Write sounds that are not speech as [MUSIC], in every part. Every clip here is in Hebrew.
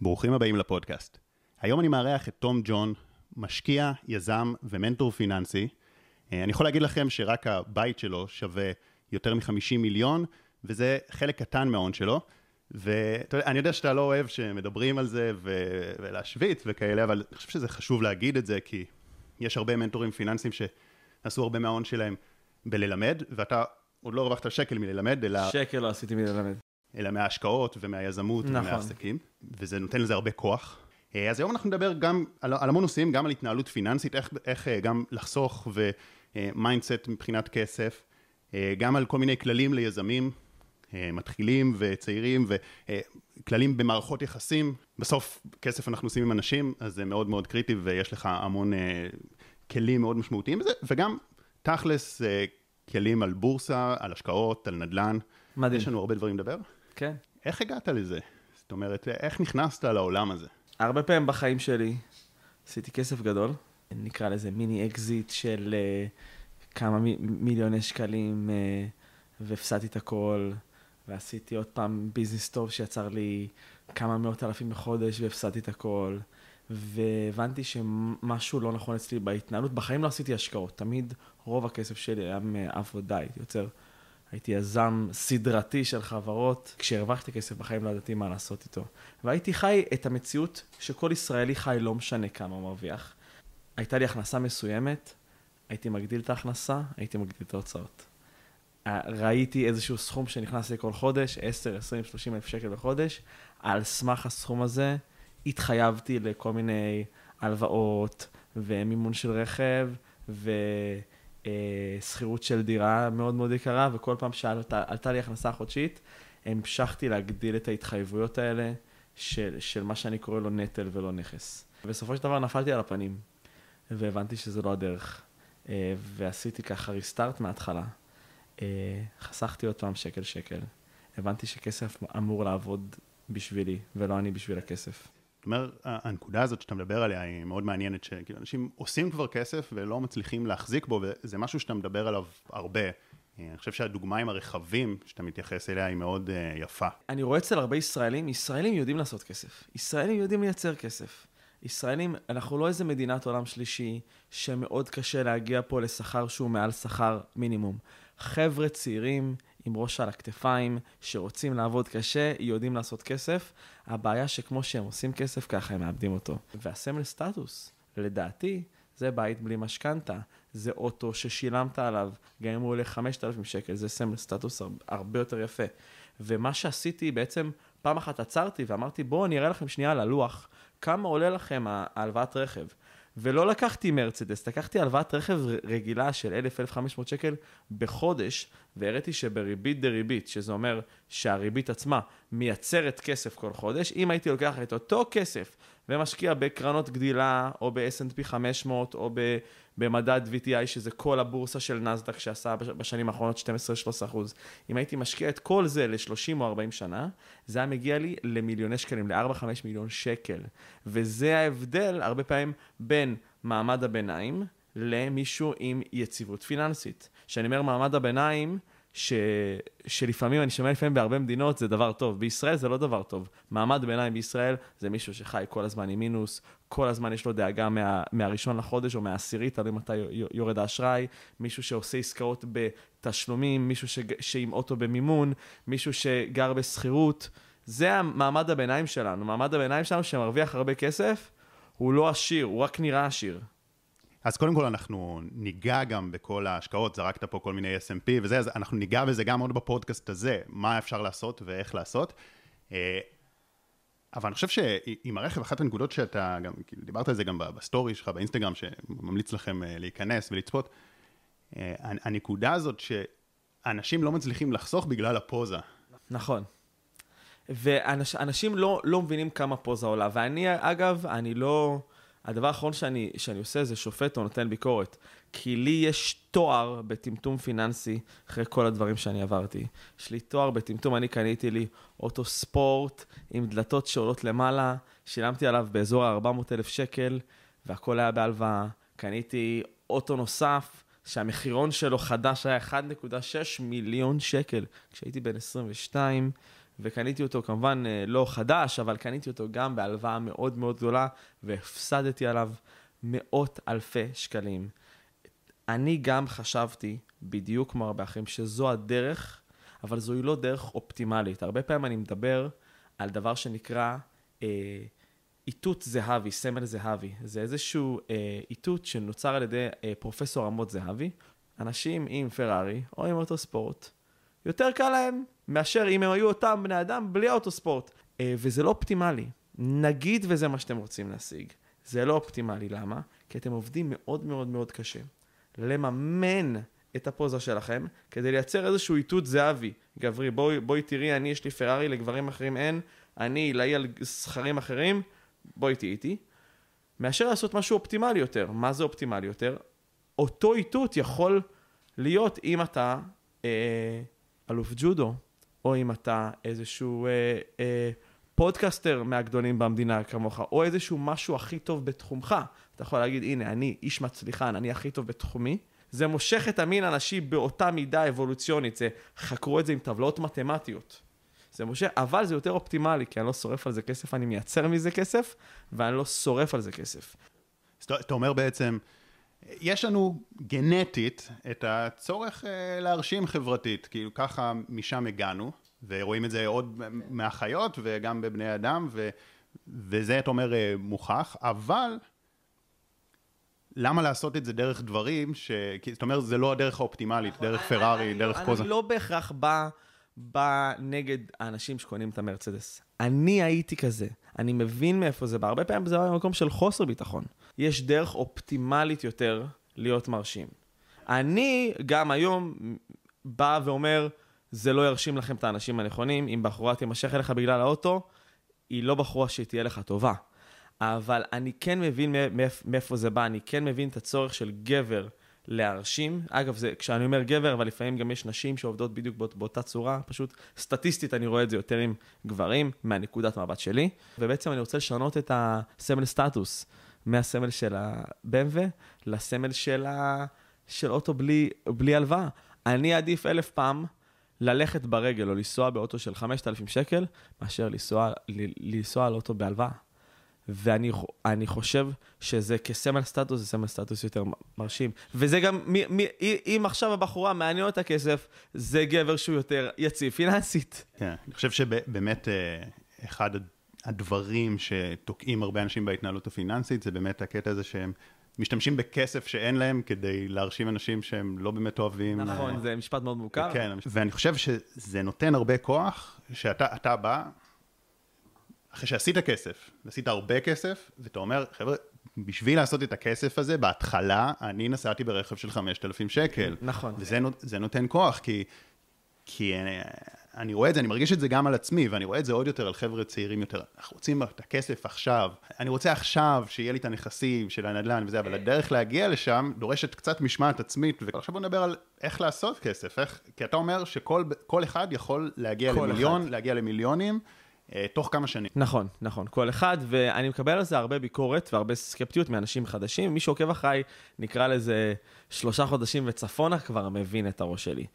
ברוכים הבאים לפודקאסט. היום אני מארח את תום ג'ון, משקיע, יזם ומנטור פיננסי. אה, אני יכול להגיד לכם שרק הבית שלו שווה יותר מ-50 מיליון, וזה חלק קטן מההון שלו. ואני יודע שאתה לא אוהב שמדברים על זה ו- ולהשוויץ וכאלה, אבל אני חושב שזה חשוב להגיד את זה, כי יש הרבה מנטורים פיננסיים שעשו הרבה מההון שלהם בללמד, ואתה עוד לא הרווחת שקל מללמד, אלא... שקל לא עשיתי מללמד. אלא מההשקעות ומהיזמות נכון. ומהעסקים, וזה נותן לזה הרבה כוח. אה, אז היום אנחנו נדבר גם על, על המון נושאים, גם על התנהלות פיננסית, איך, איך אה, גם לחסוך ו mindset מבחינת כסף, אה, גם על כל מיני כללים ליזמים, מתחילים וצעירים, וכללים במערכות יחסים. בסוף כסף אנחנו עושים עם אנשים, אז זה מאוד מאוד קריטי ויש לך המון כלים מאוד משמעותיים בזה, וגם תכלס כלים על בורסה, על השקעות, על נדל"ן. מדהים. יש לנו הרבה דברים לדבר. כן. איך הגעת לזה? זאת אומרת, איך נכנסת לעולם הזה? הרבה פעמים בחיים שלי עשיתי כסף גדול, נקרא לזה מיני אקזיט של אה, כמה מ- מיליוני שקלים, אה, והפסדתי את הכל, ועשיתי עוד פעם ביזנס טוב שיצר לי כמה מאות אלפים בחודש, והפסדתי את הכל. והבנתי שמשהו לא נכון אצלי בהתנהלות. בחיים לא עשיתי השקעות, תמיד רוב הכסף שלי היה מעבודה, הייתי יוצר הייתי יזם סדרתי של חברות, כשהרווחתי כסף בחיים לא ידעתי מה לעשות איתו. והייתי חי את המציאות שכל ישראלי חי לא משנה כמה הוא מרוויח. הייתה לי הכנסה מסוימת, הייתי מגדיל את ההכנסה, הייתי מגדיל את ההוצאות. ראיתי איזשהו סכום שנכנס לי כל חודש, 10, 20, 30 אלף שקל בחודש, על סמך הסכום הזה התחייבתי לכל מיני הלוואות ומימון של רכב, ו... אה, שכירות של דירה מאוד מאוד יקרה, וכל פעם שעלתה לי הכנסה חודשית, המשכתי להגדיל את ההתחייבויות האלה של, של מה שאני קורא לו נטל ולא נכס. בסופו של דבר נפלתי על הפנים, והבנתי שזה לא הדרך. אה, ועשיתי ככה ריסטארט מההתחלה. אה, חסכתי עוד פעם שקל שקל. הבנתי שכסף אמור לעבוד בשבילי, ולא אני בשביל הכסף. אומר, הנקודה הזאת שאתה מדבר עליה היא מאוד מעניינת, שכאילו אנשים עושים כבר כסף ולא מצליחים להחזיק בו, וזה משהו שאתה מדבר עליו הרבה. אני חושב שהדוגמה עם הרכבים שאתה מתייחס אליה היא מאוד uh, יפה. אני רואה אצל הרבה ישראלים, ישראלים יודעים לעשות כסף. ישראלים יודעים לייצר כסף. ישראלים, אנחנו לא איזה מדינת עולם שלישי, שמאוד קשה להגיע פה לשכר שהוא מעל שכר מינימום. חבר'ה צעירים עם ראש על הכתפיים, שרוצים לעבוד קשה, יודעים לעשות כסף. הבעיה שכמו שהם עושים כסף, ככה הם מאבדים אותו. והסמל סטטוס, לדעתי, זה בית בלי משכנתה, זה אוטו ששילמת עליו, גם אם הוא עולה 5,000 שקל, זה סמל סטטוס הרבה יותר יפה. ומה שעשיתי, בעצם פעם אחת עצרתי ואמרתי, בואו אני אראה לכם שנייה על הלוח, כמה עולה לכם ההלוואת רכב. ולא לקחתי מרצדס, לקחתי הלוואת רכב רגילה של 1,000-1,500 שקל בחודש, והראיתי שבריבית דריבית, שזה אומר שהריבית עצמה מייצרת כסף כל חודש, אם הייתי לוקח את אותו כסף ומשקיע בקרנות גדילה, או ב-S&P 500, או במדד VTI, שזה כל הבורסה של נסדק שעשה בשנים האחרונות 12-13 אחוז, אם הייתי משקיע את כל זה ל-30 או 40 שנה, זה היה מגיע לי למיליוני שקלים, ל-4-5 מיליון שקל. וזה ההבדל הרבה פעמים בין מעמד הביניים למישהו עם יציבות פיננסית. כשאני אומר מעמד הביניים, ש... שלפעמים, אני שומע לפעמים בהרבה מדינות, זה דבר טוב. בישראל זה לא דבר טוב. מעמד ביניים בישראל זה מישהו שחי כל הזמן עם מינוס, כל הזמן יש לו דאגה מה... מהראשון לחודש או מהעשירית, תלוי מתי יורד האשראי, מישהו שעושה עסקאות בתשלומים, מישהו ש... שעם אוטו במימון, מישהו שגר בשכירות. זה המעמד הביניים שלנו. מעמד הביניים שלנו שמרוויח הרבה כסף, הוא לא עשיר, הוא רק נראה עשיר. אז קודם כל אנחנו ניגע גם בכל ההשקעות, זרקת פה כל מיני S&P וזה, אז אנחנו ניגע בזה גם עוד בפודקאסט הזה, מה אפשר לעשות ואיך לעשות. אה, אבל אני חושב שעם הרכב, אחת הנקודות שאתה גם, כאילו דיברת על זה גם בסטורי שלך, באינסטגרם, שממליץ לכם אה, להיכנס ולצפות, אה, הנקודה הזאת שאנשים לא מצליחים לחסוך בגלל הפוזה. נכון. ואנשים לא, לא מבינים כמה פוזה עולה, ואני, אגב, אני לא... הדבר האחרון שאני, שאני עושה זה שופט או נותן ביקורת. כי לי יש תואר בטמטום פיננסי אחרי כל הדברים שאני עברתי. יש לי תואר בטמטום, אני קניתי לי אוטו ספורט עם דלתות שעולות למעלה, שילמתי עליו באזור ה-400,000 שקל, והכל היה בהלוואה. קניתי אוטו נוסף, שהמחירון שלו חדש היה 1.6 מיליון שקל, כשהייתי בן 22, וקניתי אותו כמובן אה, לא חדש, אבל קניתי אותו גם בהלוואה מאוד מאוד גדולה, והפסדתי עליו מאות אלפי שקלים. אני גם חשבתי, בדיוק כמו הרבה אחרים, שזו הדרך, אבל זוהי לא דרך אופטימלית. הרבה פעמים אני מדבר על דבר שנקרא אה, איתות זהבי, סמל זהבי. זה איזשהו אה, איתות שנוצר על ידי אה, פרופסור אמות זהבי. אנשים עם פרארי או עם אוטוספורט, יותר קל להם מאשר אם הם היו אותם בני אדם בלי האוטוספורט. אה, וזה לא אופטימלי. נגיד וזה מה שאתם רוצים להשיג. זה לא אופטימלי, למה? כי אתם עובדים מאוד מאוד מאוד קשה. לממן את הפוזה שלכם, כדי לייצר איזשהו איתות זהבי. גברי, בואי, בואי תראי, אני יש לי פרארי, לגברים אחרים אין, אני עילאי על זכרים אחרים, בואי תהיי איתי. מאשר לעשות משהו אופטימלי יותר. מה זה אופטימלי יותר? אותו איתות יכול להיות אם אתה אה, אלוף ג'ודו, או אם אתה איזשהו אה, אה, פודקאסטר מהגדולים במדינה כמוך, או איזשהו משהו הכי טוב בתחומך. אתה יכול להגיד, הנה, אני איש מצליחן, אני הכי טוב בתחומי. זה מושך את המין הנשי באותה מידה אבולוציונית, זה, חקרו את זה עם טבלאות מתמטיות. זה מושך, אבל זה יותר אופטימלי, כי אני לא שורף על זה כסף, אני מייצר מזה כסף, ואני לא שורף על זה כסף. אתה אומר בעצם, יש לנו גנטית את הצורך אה, להרשים חברתית, כאילו ככה משם הגענו, ורואים את זה עוד מהחיות וגם בבני אדם, ו, וזה אתה אומר אה, מוכח, אבל למה לעשות את זה דרך דברים, ש... זאת אומרת, זה לא הדרך האופטימלית, נכון, דרך פרארי, דרך פוזה. אני לא בהכרח בא, בא נגד האנשים שקונים את המרצדס. אני הייתי כזה, אני מבין מאיפה זה בא. הרבה פעמים זה בא במקום של חוסר ביטחון. יש דרך אופטימלית יותר להיות מרשים. אני גם היום בא ואומר, זה לא ירשים לכם את האנשים הנכונים, אם בחורה תימשך אליך בגלל האוטו, היא לא בחורה שתהיה לך טובה. אבל אני כן מבין מאיפה זה בא, אני כן מבין את הצורך של גבר להרשים. אגב, זה, כשאני אומר גבר, אבל לפעמים גם יש נשים שעובדות בדיוק באות, באותה צורה, פשוט סטטיסטית אני רואה את זה יותר עם גברים, מהנקודת מבט שלי. ובעצם אני רוצה לשנות את הסמל סטטוס מהסמל של ה-BMW לסמל של, ה... של אוטו בלי, בלי הלוואה. אני עדיף אלף פעם ללכת ברגל או לנסוע באוטו של 5,000 שקל, מאשר לנסוע, לנסוע על אוטו בהלוואה. ואני חושב שזה כסמל סטטוס, זה סמל סטטוס יותר מרשים. וזה גם, מי, מי, אם עכשיו הבחורה מעניין אותה כסף, זה גבר שהוא יותר יציב פיננסית. כן, אני חושב שבאמת אה, אחד הדברים שתוקעים הרבה אנשים בהתנהלות הפיננסית, זה באמת הקטע הזה שהם משתמשים בכסף שאין להם כדי להרשים אנשים שהם לא באמת אוהבים. נכון, אה, זה משפט מאוד מוכר. כן, ואני חושב שזה נותן הרבה כוח, שאתה בא, אחרי שעשית כסף, ועשית הרבה כסף, ואתה אומר, חבר'ה, בשביל לעשות את הכסף הזה, בהתחלה, אני נסעתי ברכב של 5,000 שקל. נכון. וזה נותן כוח, כי, כי אני, רואה את זה, אני מרגיש את זה גם על עצמי, ואני רואה את זה עוד יותר על חבר'ה צעירים יותר. אנחנו רוצים את הכסף עכשיו. אני רוצה עכשיו שיהיה לי את הנכסים של הנדל"ן וזה, אבל הדרך להגיע לשם דורשת קצת משמעת עצמית, ועכשיו בוא נדבר על איך לעשות כסף, איך, כי אתה אומר שכל אחד יכול להגיע למיליון, אחד. להגיע למיליונים. אה, תוך כמה שנים. נכון, נכון, כל אחד, ואני מקבל על זה הרבה ביקורת והרבה סקפטיות מאנשים חדשים. מי שעוקב אחריי, נקרא לזה שלושה חודשים וצפונה, כבר מבין את הראש שלי.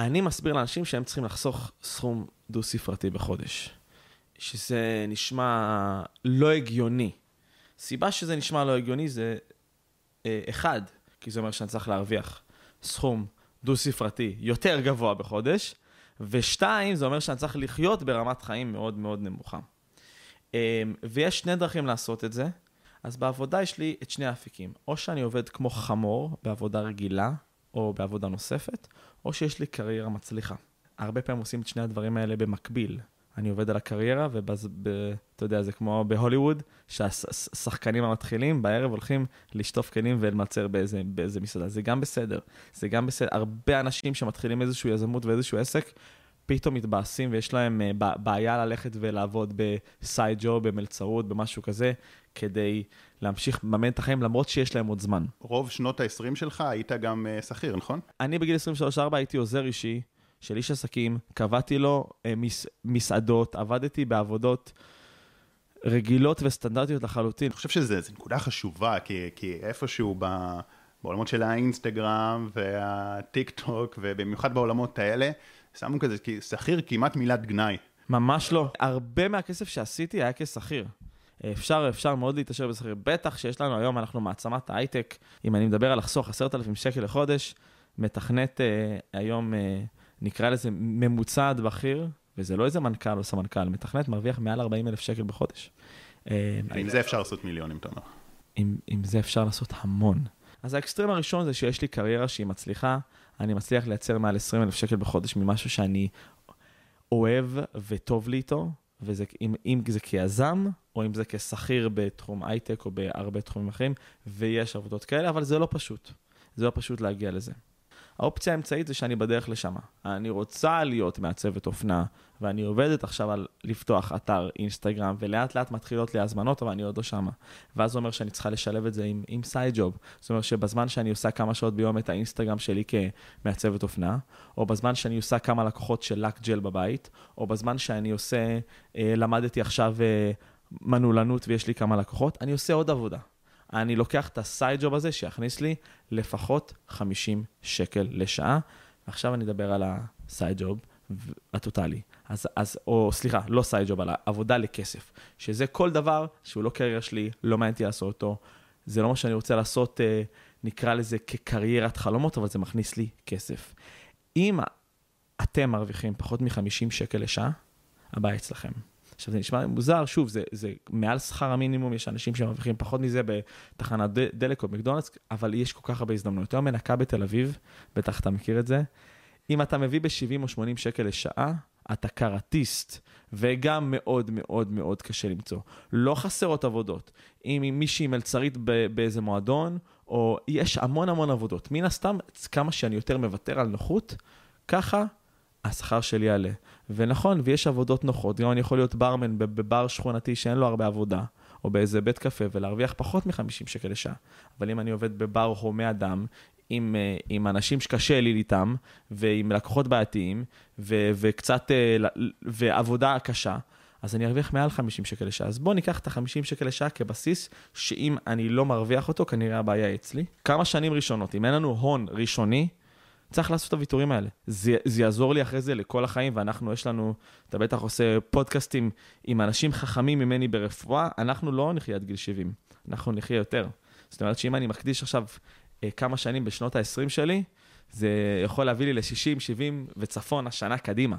אני מסביר לאנשים שהם צריכים לחסוך סכום דו-ספרתי בחודש, שזה נשמע לא הגיוני. סיבה שזה נשמע לא הגיוני זה, אה, אחד, כי זה אומר שאני צריך להרוויח סכום דו-ספרתי יותר גבוה בחודש, ושתיים, זה אומר שאני צריך לחיות ברמת חיים מאוד מאוד נמוכה. אמ, ויש שני דרכים לעשות את זה. אז בעבודה יש לי את שני האפיקים. או שאני עובד כמו חמור בעבודה רגילה, או בעבודה נוספת, או שיש לי קריירה מצליחה. הרבה פעמים עושים את שני הדברים האלה במקביל. אני עובד על הקריירה, ואתה יודע, זה כמו בהוליווד, שהשחקנים המתחילים בערב הולכים לשטוף כלים ולמצר באיזה, באיזה מסעדה. זה גם בסדר. זה גם בסדר. הרבה אנשים שמתחילים איזושהי יזמות ואיזשהו עסק, פתאום מתבאסים ויש להם uh, בעיה ללכת ולעבוד בסייד ג'ו, במלצרות, במשהו כזה, כדי להמשיך לממן את החיים, למרות שיש להם עוד זמן. רוב שנות ה-20 שלך היית גם uh, שכיר, נכון? אני בגיל 23-4 הייתי עוזר אישי. של איש עסקים, קבעתי לו אה, מס, מסעדות, עבדתי בעבודות רגילות וסטנדרטיות לחלוטין. אני חושב שזו נקודה חשובה, כי, כי איפשהו ב, בעולמות של האינסטגרם והטיק טוק, ובמיוחד בעולמות האלה, שמו כזה כי שכיר כמעט מילת גנאי. ממש לא. הרבה מהכסף שעשיתי היה כשכיר. אפשר, אפשר מאוד להתעשר בשכיר. בטח שיש לנו היום, אנחנו מעצמת ההייטק. אם אני מדבר על לחסוך עשרת אלפים שקל לחודש, מתכנת אה, היום, אה, נקרא לזה ממוצעת בכיר, וזה לא איזה מנכ"ל או סמנכ"ל, מתכנת מרוויח מעל 40 אלף שקל בחודש. אה, עם זה אפשר לעשות מיליונים, אתה אומר. עם, עם זה אפשר לעשות המון. אז האקסטרים הראשון זה שיש לי קריירה שהיא מצליחה, אני מצליח לייצר מעל 20 אלף שקל בחודש ממשהו שאני אוהב וטוב לי איתו, וזה, אם, אם זה כיזם, או אם זה כשכיר בתחום הייטק או בהרבה תחומים אחרים, ויש עבודות כאלה, אבל זה לא פשוט. זה לא פשוט להגיע לזה. האופציה האמצעית זה שאני בדרך לשם. אני רוצה להיות מעצבת אופנה, ואני עובדת עכשיו על לפתוח אתר אינסטגרם, ולאט לאט מתחילות לי הזמנות, אבל אני עוד לא שמה. ואז זה אומר שאני צריכה לשלב את זה עם, עם side job. זאת אומרת שבזמן שאני עושה כמה שעות ביום את האינסטגרם שלי כמעצבת אופנה, או בזמן שאני עושה כמה לקוחות של לק ג'ל בבית, או בזמן שאני עושה, אה, למדתי עכשיו אה, מנעולנות ויש לי כמה לקוחות, אני עושה עוד עבודה. אני לוקח את ה side job הזה שיכניס לי לפחות 50 שקל לשעה. עכשיו אני אדבר על ה side job הטוטאלי. אז, אז, או סליחה, לא side job, אלא עבודה לכסף. שזה כל דבר שהוא לא קריירה שלי, לא מעניין אותי לעשות אותו. זה לא מה שאני רוצה לעשות, אה, נקרא לזה כקריירת חלומות, אבל זה מכניס לי כסף. אם אתם מרוויחים פחות מ-50 שקל לשעה, הבעיה אצלכם. עכשיו, זה נשמע מוזר, שוב, זה, זה מעל שכר המינימום, יש אנשים שמרוויחים פחות מזה בתחנת דלק או מקדונלדס, אבל יש כל כך הרבה הזדמנויות. היום מנקה בתל אביב, בטח אתה מכיר את זה, אם אתה מביא ב-70 או 80 שקל לשעה, אתה קראטיסט, וגם מאוד מאוד מאוד קשה למצוא. לא חסרות עבודות. אם מישהי מלצרית באיזה מועדון, או יש המון המון עבודות. מן הסתם, כמה שאני יותר מוותר על נוחות, ככה השכר שלי יעלה. ונכון, ויש עבודות נוחות, גם אני יכול להיות ברמן בבר שכונתי שאין לו הרבה עבודה, או באיזה בית קפה, ולהרוויח פחות מ-50 שקל לשעה. אבל אם אני עובד בבר הומה אדם, עם, אה, עם אנשים שקשה לי איתם, ועם לקוחות בעייתיים, ו, וקצת, אה, ועבודה קשה, אז אני ארוויח מעל 50 שקל לשעה. אז בואו ניקח את ה-50 שקל לשעה כבסיס, שאם אני לא מרוויח אותו, כנראה הבעיה אצלי. כמה שנים ראשונות, אם אין לנו הון ראשוני, צריך לעשות את הוויתורים האלה. זה, זה יעזור לי אחרי זה לכל החיים, ואנחנו, יש לנו, אתה בטח עושה פודקאסטים עם אנשים חכמים ממני ברפואה, אנחנו לא נחיה עד גיל 70, אנחנו נחיה יותר. זאת אומרת שאם אני מקדיש עכשיו אה, כמה שנים בשנות ה-20 שלי, זה יכול להביא לי ל-60, 70 וצפון השנה קדימה.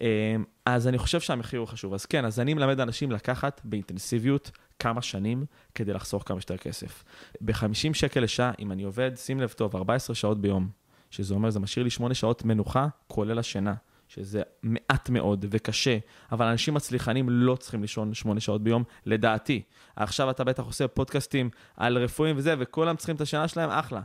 אה, אז אני חושב שהמחיר הוא חשוב. אז כן, אז אני מלמד אנשים לקחת באינטנסיביות כמה שנים כדי לחסוך כמה שיותר כסף. ב-50 שקל לשעה, אם אני עובד, שים לב טוב, 14 שעות ביום, שזה אומר, זה משאיר לי 8 שעות מנוחה, כולל השינה, שזה מעט מאוד וקשה, אבל אנשים מצליחנים לא צריכים לישון 8 שעות ביום, לדעתי. עכשיו אתה בטח עושה פודקאסטים על רפואים וזה, וכולם צריכים את השינה שלהם, אחלה.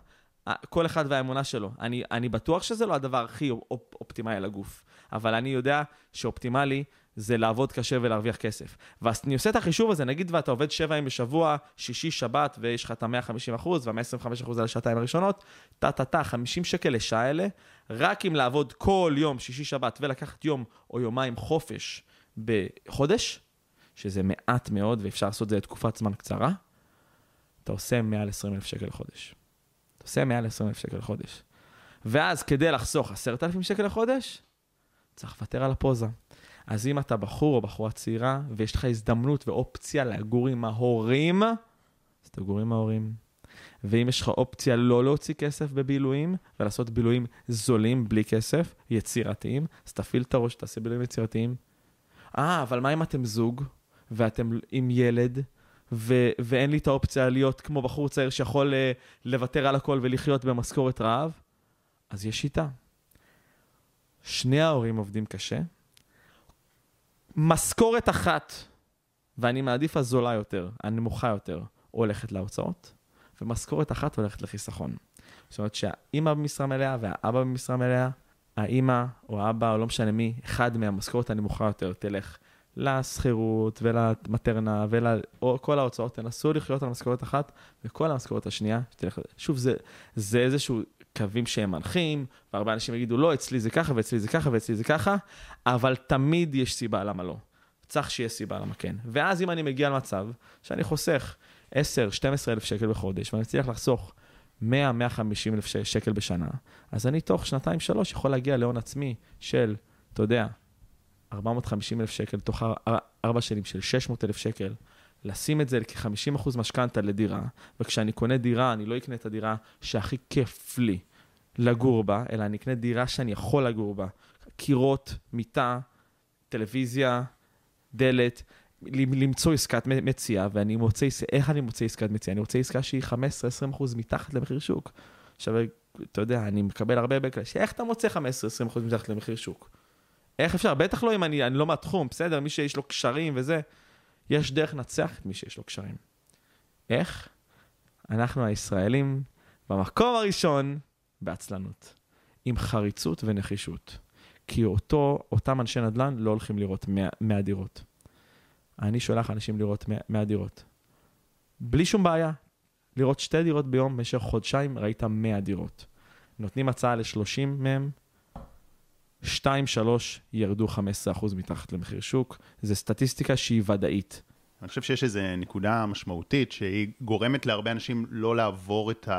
כל אחד והאמונה שלו. אני, אני בטוח שזה לא הדבר הכי אופ, אופטימלי לגוף, אבל אני יודע שאופטימלי זה לעבוד קשה ולהרוויח כסף. ואז אני עושה את החישוב הזה, נגיד ואתה עובד שבע ימים בשבוע, שישי, שבת, ויש לך את ה-150 אחוז, וה-125 אחוז על השעתיים הראשונות, טה-טה-טה, 50 שקל לשעה האלה, רק אם לעבוד כל יום, שישי, שבת, ולקחת יום או יומיים חופש בחודש, שזה מעט מאוד, ואפשר לעשות את זה לתקופת זמן קצרה, אתה עושה מעל 20 אלף שקל לחודש. אתה עושה מעל 20 אלף שקל לחודש. ואז כדי לחסוך 10,000 שקל לחודש, צריך לוותר על הפוזה. אז אם אתה בחור או בחורה צעירה, ויש לך הזדמנות ואופציה לגור עם ההורים, אז תגור עם ההורים. ואם יש לך אופציה לא להוציא כסף בבילויים, ולעשות בילויים זולים בלי כסף, יצירתיים, אז תפעיל את הראש, תעשה בילויים יצירתיים. אה, אבל מה אם אתם זוג, ואתם עם ילד, ו- ואין לי את האופציה להיות כמו בחור צעיר שיכול uh, לוותר על הכל ולחיות במשכורת רעב? אז יש שיטה. שני ההורים עובדים קשה, משכורת אחת, ואני מעדיף הזולה יותר, הנמוכה יותר, הולכת להוצאות, ומשכורת אחת הולכת לחיסכון. זאת אומרת שהאימא במשרה מלאה והאבא במשרה מלאה, האימא או האבא או לא משנה מי, אחד מהמשכורת הנמוכה יותר תלך לשכירות ולמטרנה ולכל ההוצאות, תנסו לחיות על משכורת אחת, וכל המשכורת השנייה תלך... שוב, זה, זה איזשהו קווים שהם מנחים, והרבה אנשים יגידו, לא, אצלי זה ככה, ואצלי זה ככה, ואצלי זה ככה, אבל תמיד יש סיבה למה לא. צריך שיהיה סיבה למה כן. ואז אם אני מגיע למצב שאני חוסך 10-12 אלף שקל בחודש, ואני מצליח לחסוך 100-150 אלף שקל בשנה, אז אני תוך שנתיים-שלוש יכול להגיע להון עצמי של, אתה יודע, 450 אלף שקל, תוך ארבע שנים של 600 אלף שקל, לשים את זה כ-50% משכנתה לדירה, וכשאני קונה דירה, אני לא אקנה את הדירה שהכי כיף לי לגור בה, אלא אני אקנה דירה שאני יכול לגור בה. קירות, מיטה, טלוויזיה, דלת, למצוא עסקת מציאה, ואני מוצא, איך אני מוצא עסקת מציאה? אני רוצה עסקה שהיא 15-20% מתחת למחיר שוק. עכשיו, אתה יודע, אני מקבל הרבה בקלש, איך אתה מוצא 15-20% מתחת למחיר שוק? איך אפשר? בטח לא אם אני, אני לא מהתחום, בסדר, מי שיש לו קשרים וזה. יש דרך לנצח את מי שיש לו קשרים. איך? אנחנו הישראלים במקום הראשון בעצלנות, עם חריצות ונחישות. כי אותו, אותם אנשי נדל"ן לא הולכים לראות 100 דירות. אני שולח אנשים לראות 100 דירות. בלי שום בעיה. לראות שתי דירות ביום במשך חודשיים, ראית 100 דירות. נותנים הצעה ל-30 מהם, 2-3 ירדו 15% מתחת למחיר שוק. זו סטטיסטיקה שהיא ודאית. אני חושב שיש איזו נקודה משמעותית שהיא גורמת להרבה אנשים לא לעבור את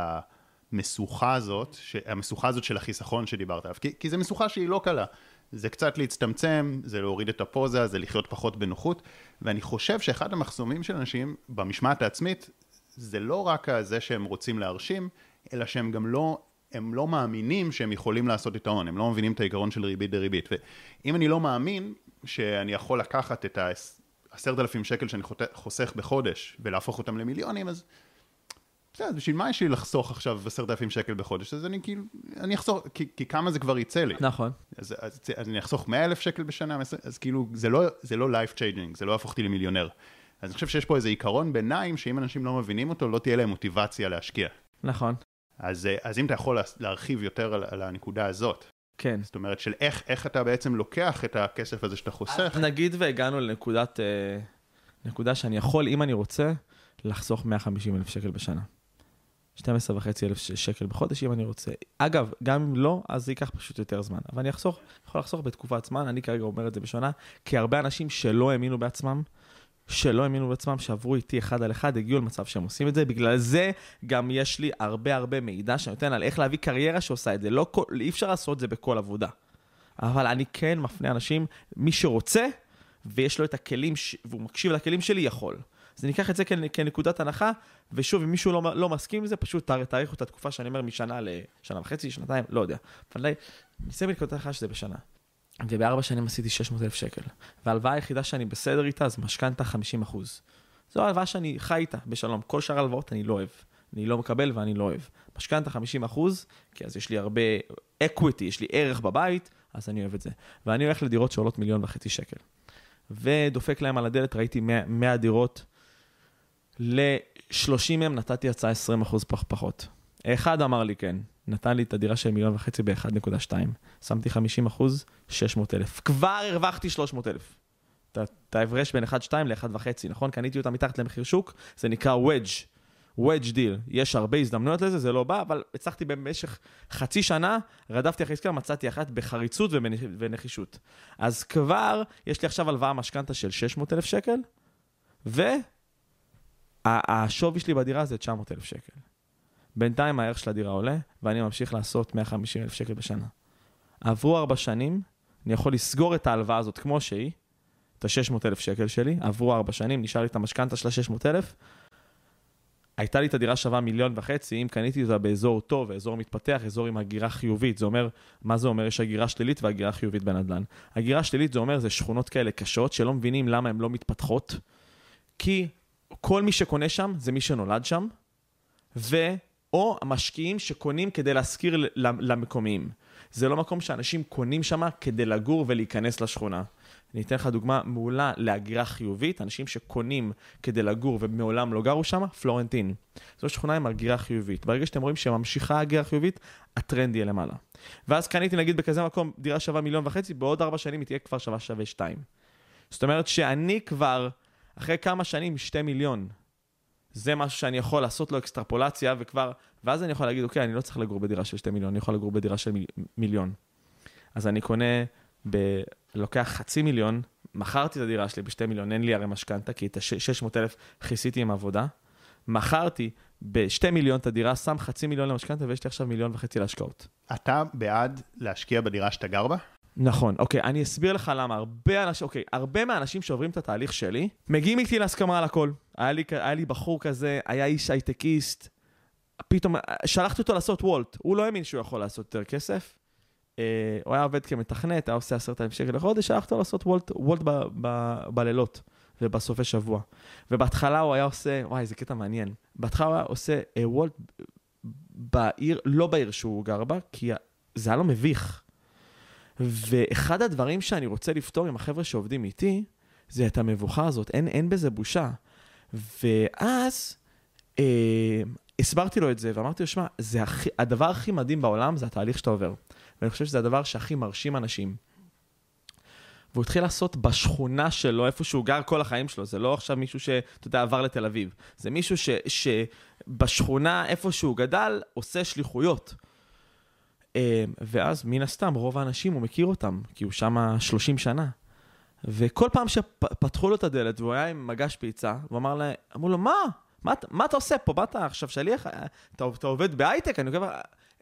המשוכה הזאת, המשוכה הזאת של החיסכון שדיברת עליו, כי, כי זו משוכה שהיא לא קלה. זה קצת להצטמצם, זה להוריד את הפוזה, זה לחיות פחות בנוחות, ואני חושב שאחד המחסומים של אנשים במשמעת העצמית, זה לא רק זה שהם רוצים להרשים, אלא שהם גם לא, הם לא מאמינים שהם יכולים לעשות את ההון, הם לא מבינים את העיקרון של ריבית דריבית. ואם אני לא מאמין שאני יכול לקחת את העשרת אלפים שקל שאני חוסך בחודש ולהפוך אותם למיליונים, אז בסדר, בשביל מה יש לי לחסוך עכשיו עשרת אלפים שקל בחודש? אז אני כאילו, אני אחסוך, כי, כי כמה זה כבר יצא לי. נכון. אז, אז, אז אני אחסוך מאה אלף שקל בשנה, אז כאילו, זה לא, זה לא life changing, זה לא יהפוך אותי למיליונר. אז אני חושב שיש פה איזה עיקרון ביניים, שאם אנשים לא מבינים אותו, לא תהיה להם מוטיבציה להשקיע. נכון. אז, אז אם אתה יכול להרחיב יותר על, על הנקודה הזאת. כן. זאת אומרת, של איך, איך אתה בעצם לוקח את הכסף הזה שאתה חוסך. נגיד והגענו לנקודת, אה, נקודה שאני יכול, אם אני רוצה, לחסוך 150 אלף שקל בשנה. 12 וחצי אלף שקל בחודש אם אני רוצה. אגב, גם אם לא, אז זה ייקח פשוט יותר זמן. אבל אני אחסוך, יכול לחסוך בתקופת זמן, אני כרגע אומר את זה בשנה, כי הרבה אנשים שלא האמינו בעצמם, שלא האמינו בעצמם, שעברו איתי אחד על אחד, הגיעו למצב שהם עושים את זה. בגלל זה גם יש לי הרבה הרבה מידע שאני נותן על איך להביא קריירה שעושה את זה. לא, אי אפשר לעשות את זה בכל עבודה. אבל אני כן מפנה אנשים, מי שרוצה, ויש לו את הכלים, והוא מקשיב לכלים שלי, יכול. אז אני אקח את זה כנקודת הנחה, ושוב, אם מישהו לא, לא מסכים עם זה, פשוט תאריכו את התקופה שאני אומר משנה לשנה וחצי, שנתיים, לא יודע. אבל אני אעשה מנקודת הנחה שזה בשנה. ובארבע שנים עשיתי 600 אלף שקל. וההלוואה היחידה שאני בסדר איתה זה משכנתה 50 אחוז. זו ההלוואה שאני חי איתה בשלום. כל שאר ההלוואות אני לא אוהב. אני לא מקבל ואני לא אוהב. משכנתה 50 אחוז, כי אז יש לי הרבה equity, יש לי ערך בבית, אז אני אוהב את זה. ואני הולך לדירות שעולות מיליון וחצי שקל. ודופק להם על הדלת, ראיתי 100, 100 דירות ל-30 מהם נתתי הצעה 20 אחוז פחות. אחד אמר לי כן, נתן לי את הדירה של מיליון וחצי ב-1.2. שמתי 50 אחוז, 600 אלף. כבר הרווחתי 300 אלף. את ההפרש בין 1.2 ל-1.5, נכון? קניתי אותה מתחת למחיר שוק, זה נקרא wedge. wedge deal. יש הרבה הזדמנויות לזה, זה לא בא, אבל הצלחתי במשך חצי שנה, רדפתי אחרי עסקה, מצאתי אחת בחריצות ובנחישות. אז כבר יש לי עכשיו הלוואה משכנתה של 600 אלף שקל, ו... השווי שלי בדירה זה 900 אלף שקל. בינתיים הערך של הדירה עולה, ואני ממשיך לעשות 150 אלף שקל בשנה. עברו ארבע שנים, אני יכול לסגור את ההלוואה הזאת כמו שהיא, את ה-600 אלף שקל שלי, עברו ארבע שנים, נשאר לי את המשכנתה של ה-600 אלף. הייתה לי את הדירה שווה מיליון וחצי, אם קניתי אותה באזור טוב, אזור מתפתח, אזור עם הגירה חיובית. זה אומר, מה זה אומר? יש הגירה שלילית והגירה חיובית בנדל"ן. הגירה שלילית זה אומר, זה שכונות כאלה קשות, שלא מבינים למה הן לא מתפתחות, כי כל מי שקונה שם זה מי שנולד שם, ו... או המשקיעים שקונים כדי להשכיר למקומיים. זה לא מקום שאנשים קונים שם כדי לגור ולהיכנס לשכונה. אני אתן לך דוגמה מעולה להגירה חיובית, אנשים שקונים כדי לגור ומעולם לא גרו שם, פלורנטין. זו שכונה עם הגירה חיובית. ברגע שאתם רואים שממשיכה הגירה חיובית, הטרנד יהיה למעלה. ואז קניתי נגיד בכזה מקום דירה שווה מיליון וחצי, בעוד ארבע שנים היא תהיה כבר שווה שווה שתיים. זאת אומרת שאני כבר אחרי כמה שנים, שתי מיליון. זה משהו שאני יכול לעשות לו אקסטרפולציה, וכבר, ואז אני יכול להגיד, אוקיי, אני לא צריך לגור בדירה של שתי מיליון, אני יכול לגור בדירה של מיל, מיליון. אז אני קונה, ב... לוקח חצי מיליון, מכרתי את הדירה שלי בשתי מיליון, אין לי הרי משכנתה, כי את ה-600 אלף כיסיתי עם עבודה, מכרתי בשתי מיליון את הדירה, שם חצי מיליון למשכנתה, ויש לי עכשיו מיליון וחצי להשקעות. אתה בעד להשקיע בדירה שאתה גר בה? נכון, אוקיי, אני אסביר לך למה. הרבה אנשים, אוקיי, הרבה מהאנשים שעוברים את התהליך שלי, מגיעים איתי להסכמה על הכל. היה לי, היה לי בחור כזה, היה איש הייטקיסט, פתאום שלחתי אותו לעשות וולט, הוא לא האמין שהוא יכול לעשות יותר כסף. Uh, הוא היה עובד כמתכנת, היה עושה עשרת אלפים שקל לחודש, שלחתי אותו לעשות וולט, וולט ב, ב, בלילות ובסופי שבוע. ובהתחלה הוא היה עושה, וואי, איזה קטע מעניין. בהתחלה הוא היה עושה uh, וולט בעיר, לא בעיר שהוא גר בה, כי זה היה לו מביך. ואחד הדברים שאני רוצה לפתור עם החבר'ה שעובדים איתי, זה את המבוכה הזאת, אין, אין בזה בושה. ואז אה, הסברתי לו את זה, ואמרתי לו, שמע, הדבר הכי מדהים בעולם זה התהליך שאתה עובר. ואני חושב שזה הדבר שהכי מרשים אנשים. והוא התחיל לעשות בשכונה שלו, איפה שהוא גר כל החיים שלו. זה לא עכשיו מישהו שאתה יודע, עבר לתל אביב. זה מישהו ש, שבשכונה, איפה שהוא גדל, עושה שליחויות. אה, ואז מן הסתם רוב האנשים הוא מכיר אותם, כי הוא שם 30 שנה. וכל פעם שפתחו לו את הדלת והוא היה עם מגש פיצה, הוא אמר להם, אמרו לו, מה? מה, מה אתה עושה פה? באת עכשיו שליח? אתה, אתה עובד בהייטק? אני אומר,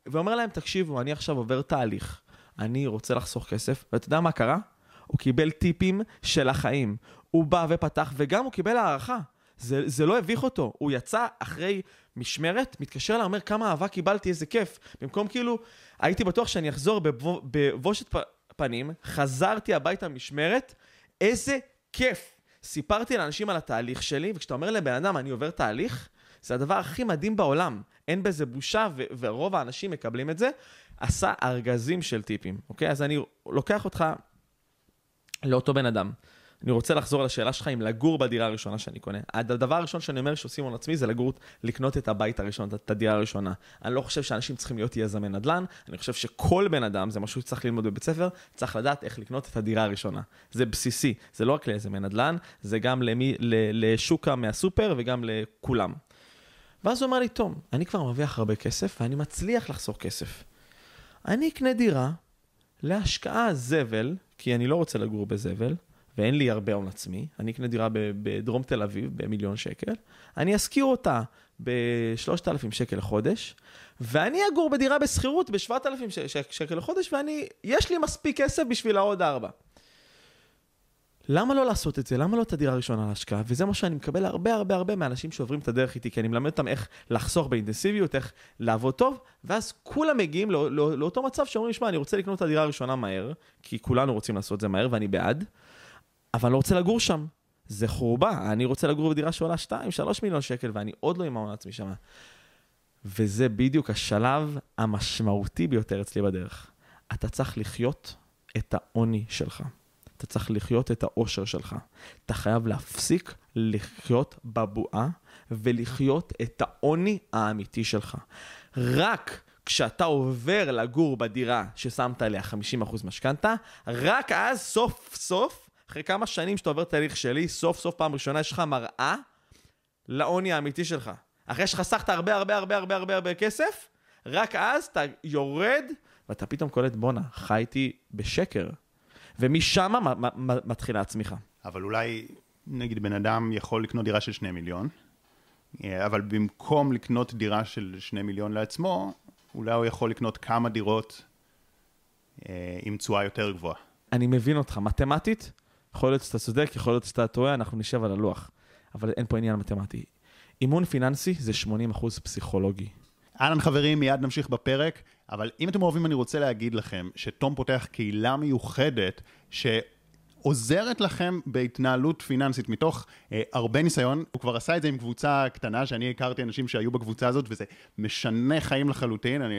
והוא אומר להם, תקשיבו, אני עכשיו עובר תהליך, אני רוצה לחסוך כסף, ואתה יודע מה קרה? הוא קיבל טיפים של החיים. הוא בא ופתח, וגם הוא קיבל הערכה. זה, זה לא הביך אותו. הוא יצא אחרי משמרת, מתקשר אליי, אומר כמה אהבה קיבלתי, איזה כיף. במקום כאילו, הייתי בטוח שאני אחזור בבושת פנים, חזרתי הביתה משמרת, איזה כיף. סיפרתי לאנשים על התהליך שלי, וכשאתה אומר לבן אדם, אני עובר תהליך, זה הדבר הכי מדהים בעולם. אין בזה בושה, ורוב האנשים מקבלים את זה. עשה ארגזים של טיפים, אוקיי? אז אני לוקח אותך לאותו בן אדם. אני רוצה לחזור לשאלה שלך אם לגור בדירה הראשונה שאני קונה. הדבר הראשון שאני אומר שעושים הון עצמי זה לגור, לקנות את הבית הראשון, את הדירה הראשונה. אני לא חושב שאנשים צריכים להיות יזמי נדל"ן, אני חושב שכל בן אדם, זה משהו שצריך ללמוד בבית ספר, צריך לדעת איך לקנות את הדירה הראשונה. זה בסיסי, זה לא רק ליזמי נדל"ן, זה גם למי, לשוקה מהסופר וגם לכולם. ואז הוא אמר לי, תום, אני כבר מרוויח הרבה כסף ואני מצליח לחסוך כסף. אני אקנה דירה להשקעה זבל, כי אני לא רוצה לגור בזבל, ואין לי הרבה הון עצמי, אני אקנה דירה בדרום תל אביב במיליון שקל, אני אשכיר אותה ב-3,000 שקל לחודש, ואני אגור בדירה בשכירות ב-7,000 שקל לחודש, ואני, יש לי מספיק כסף בשביל העוד ארבע. למה לא לעשות את זה? למה לא את הדירה הראשונה להשקעה? וזה מה שאני מקבל הרבה הרבה הרבה מאנשים שעוברים את הדרך איתי, כי אני מלמד אותם איך לחסוך באינטנסיביות, איך לעבוד טוב, ואז כולם מגיעים לא, לא, לאותו מצב שאומרים, שמע, אני רוצה לקנות את הדירה הראשונה מהר, כי כולנו רוצים לעשות את זה מהר ואני בעד, אבל לא רוצה לגור שם. זה חורבה, אני רוצה לגור בדירה שעולה 2-3 מיליון שקל, ואני עוד לא עם ההון העצמי שם. וזה בדיוק השלב המשמעותי ביותר אצלי בדרך. אתה צריך לחיות את העוני שלך. אתה צריך לחיות את האושר שלך. אתה חייב להפסיק לחיות בבועה ולחיות את העוני האמיתי שלך. רק כשאתה עובר לגור בדירה ששמת עליה 50% משכנתה, רק אז סוף סוף, אחרי כמה שנים שאתה עובר תהליך שלי, סוף סוף פעם ראשונה יש לך מראה לעוני האמיתי שלך. אחרי שחסכת הרבה הרבה הרבה הרבה הרבה הרבה כסף, רק אז אתה יורד ואתה פתאום קולט, בואנה, חייתי בשקר. ומשם מתחילה הצמיחה. אבל אולי, נגיד, בן אדם יכול לקנות דירה של שני מיליון, אה, אבל במקום לקנות דירה של שני מיליון לעצמו, אולי הוא יכול לקנות כמה דירות אה, עם תשואה יותר גבוהה. אני מבין אותך, מתמטית, יכול להיות שאתה צודק, יכול להיות שאתה טועה, אנחנו נשב על הלוח. אבל אין פה עניין מתמטי. אימון פיננסי זה 80% פסיכולוגי. אהלן חברים, מיד נמשיך בפרק, אבל אם אתם אוהבים אני רוצה להגיד לכם שתום פותח קהילה מיוחדת ש... עוזרת לכם בהתנהלות פיננסית מתוך אה, הרבה ניסיון. הוא כבר עשה את זה עם קבוצה קטנה, שאני הכרתי אנשים שהיו בקבוצה הזאת, וזה משנה חיים לחלוטין. אני,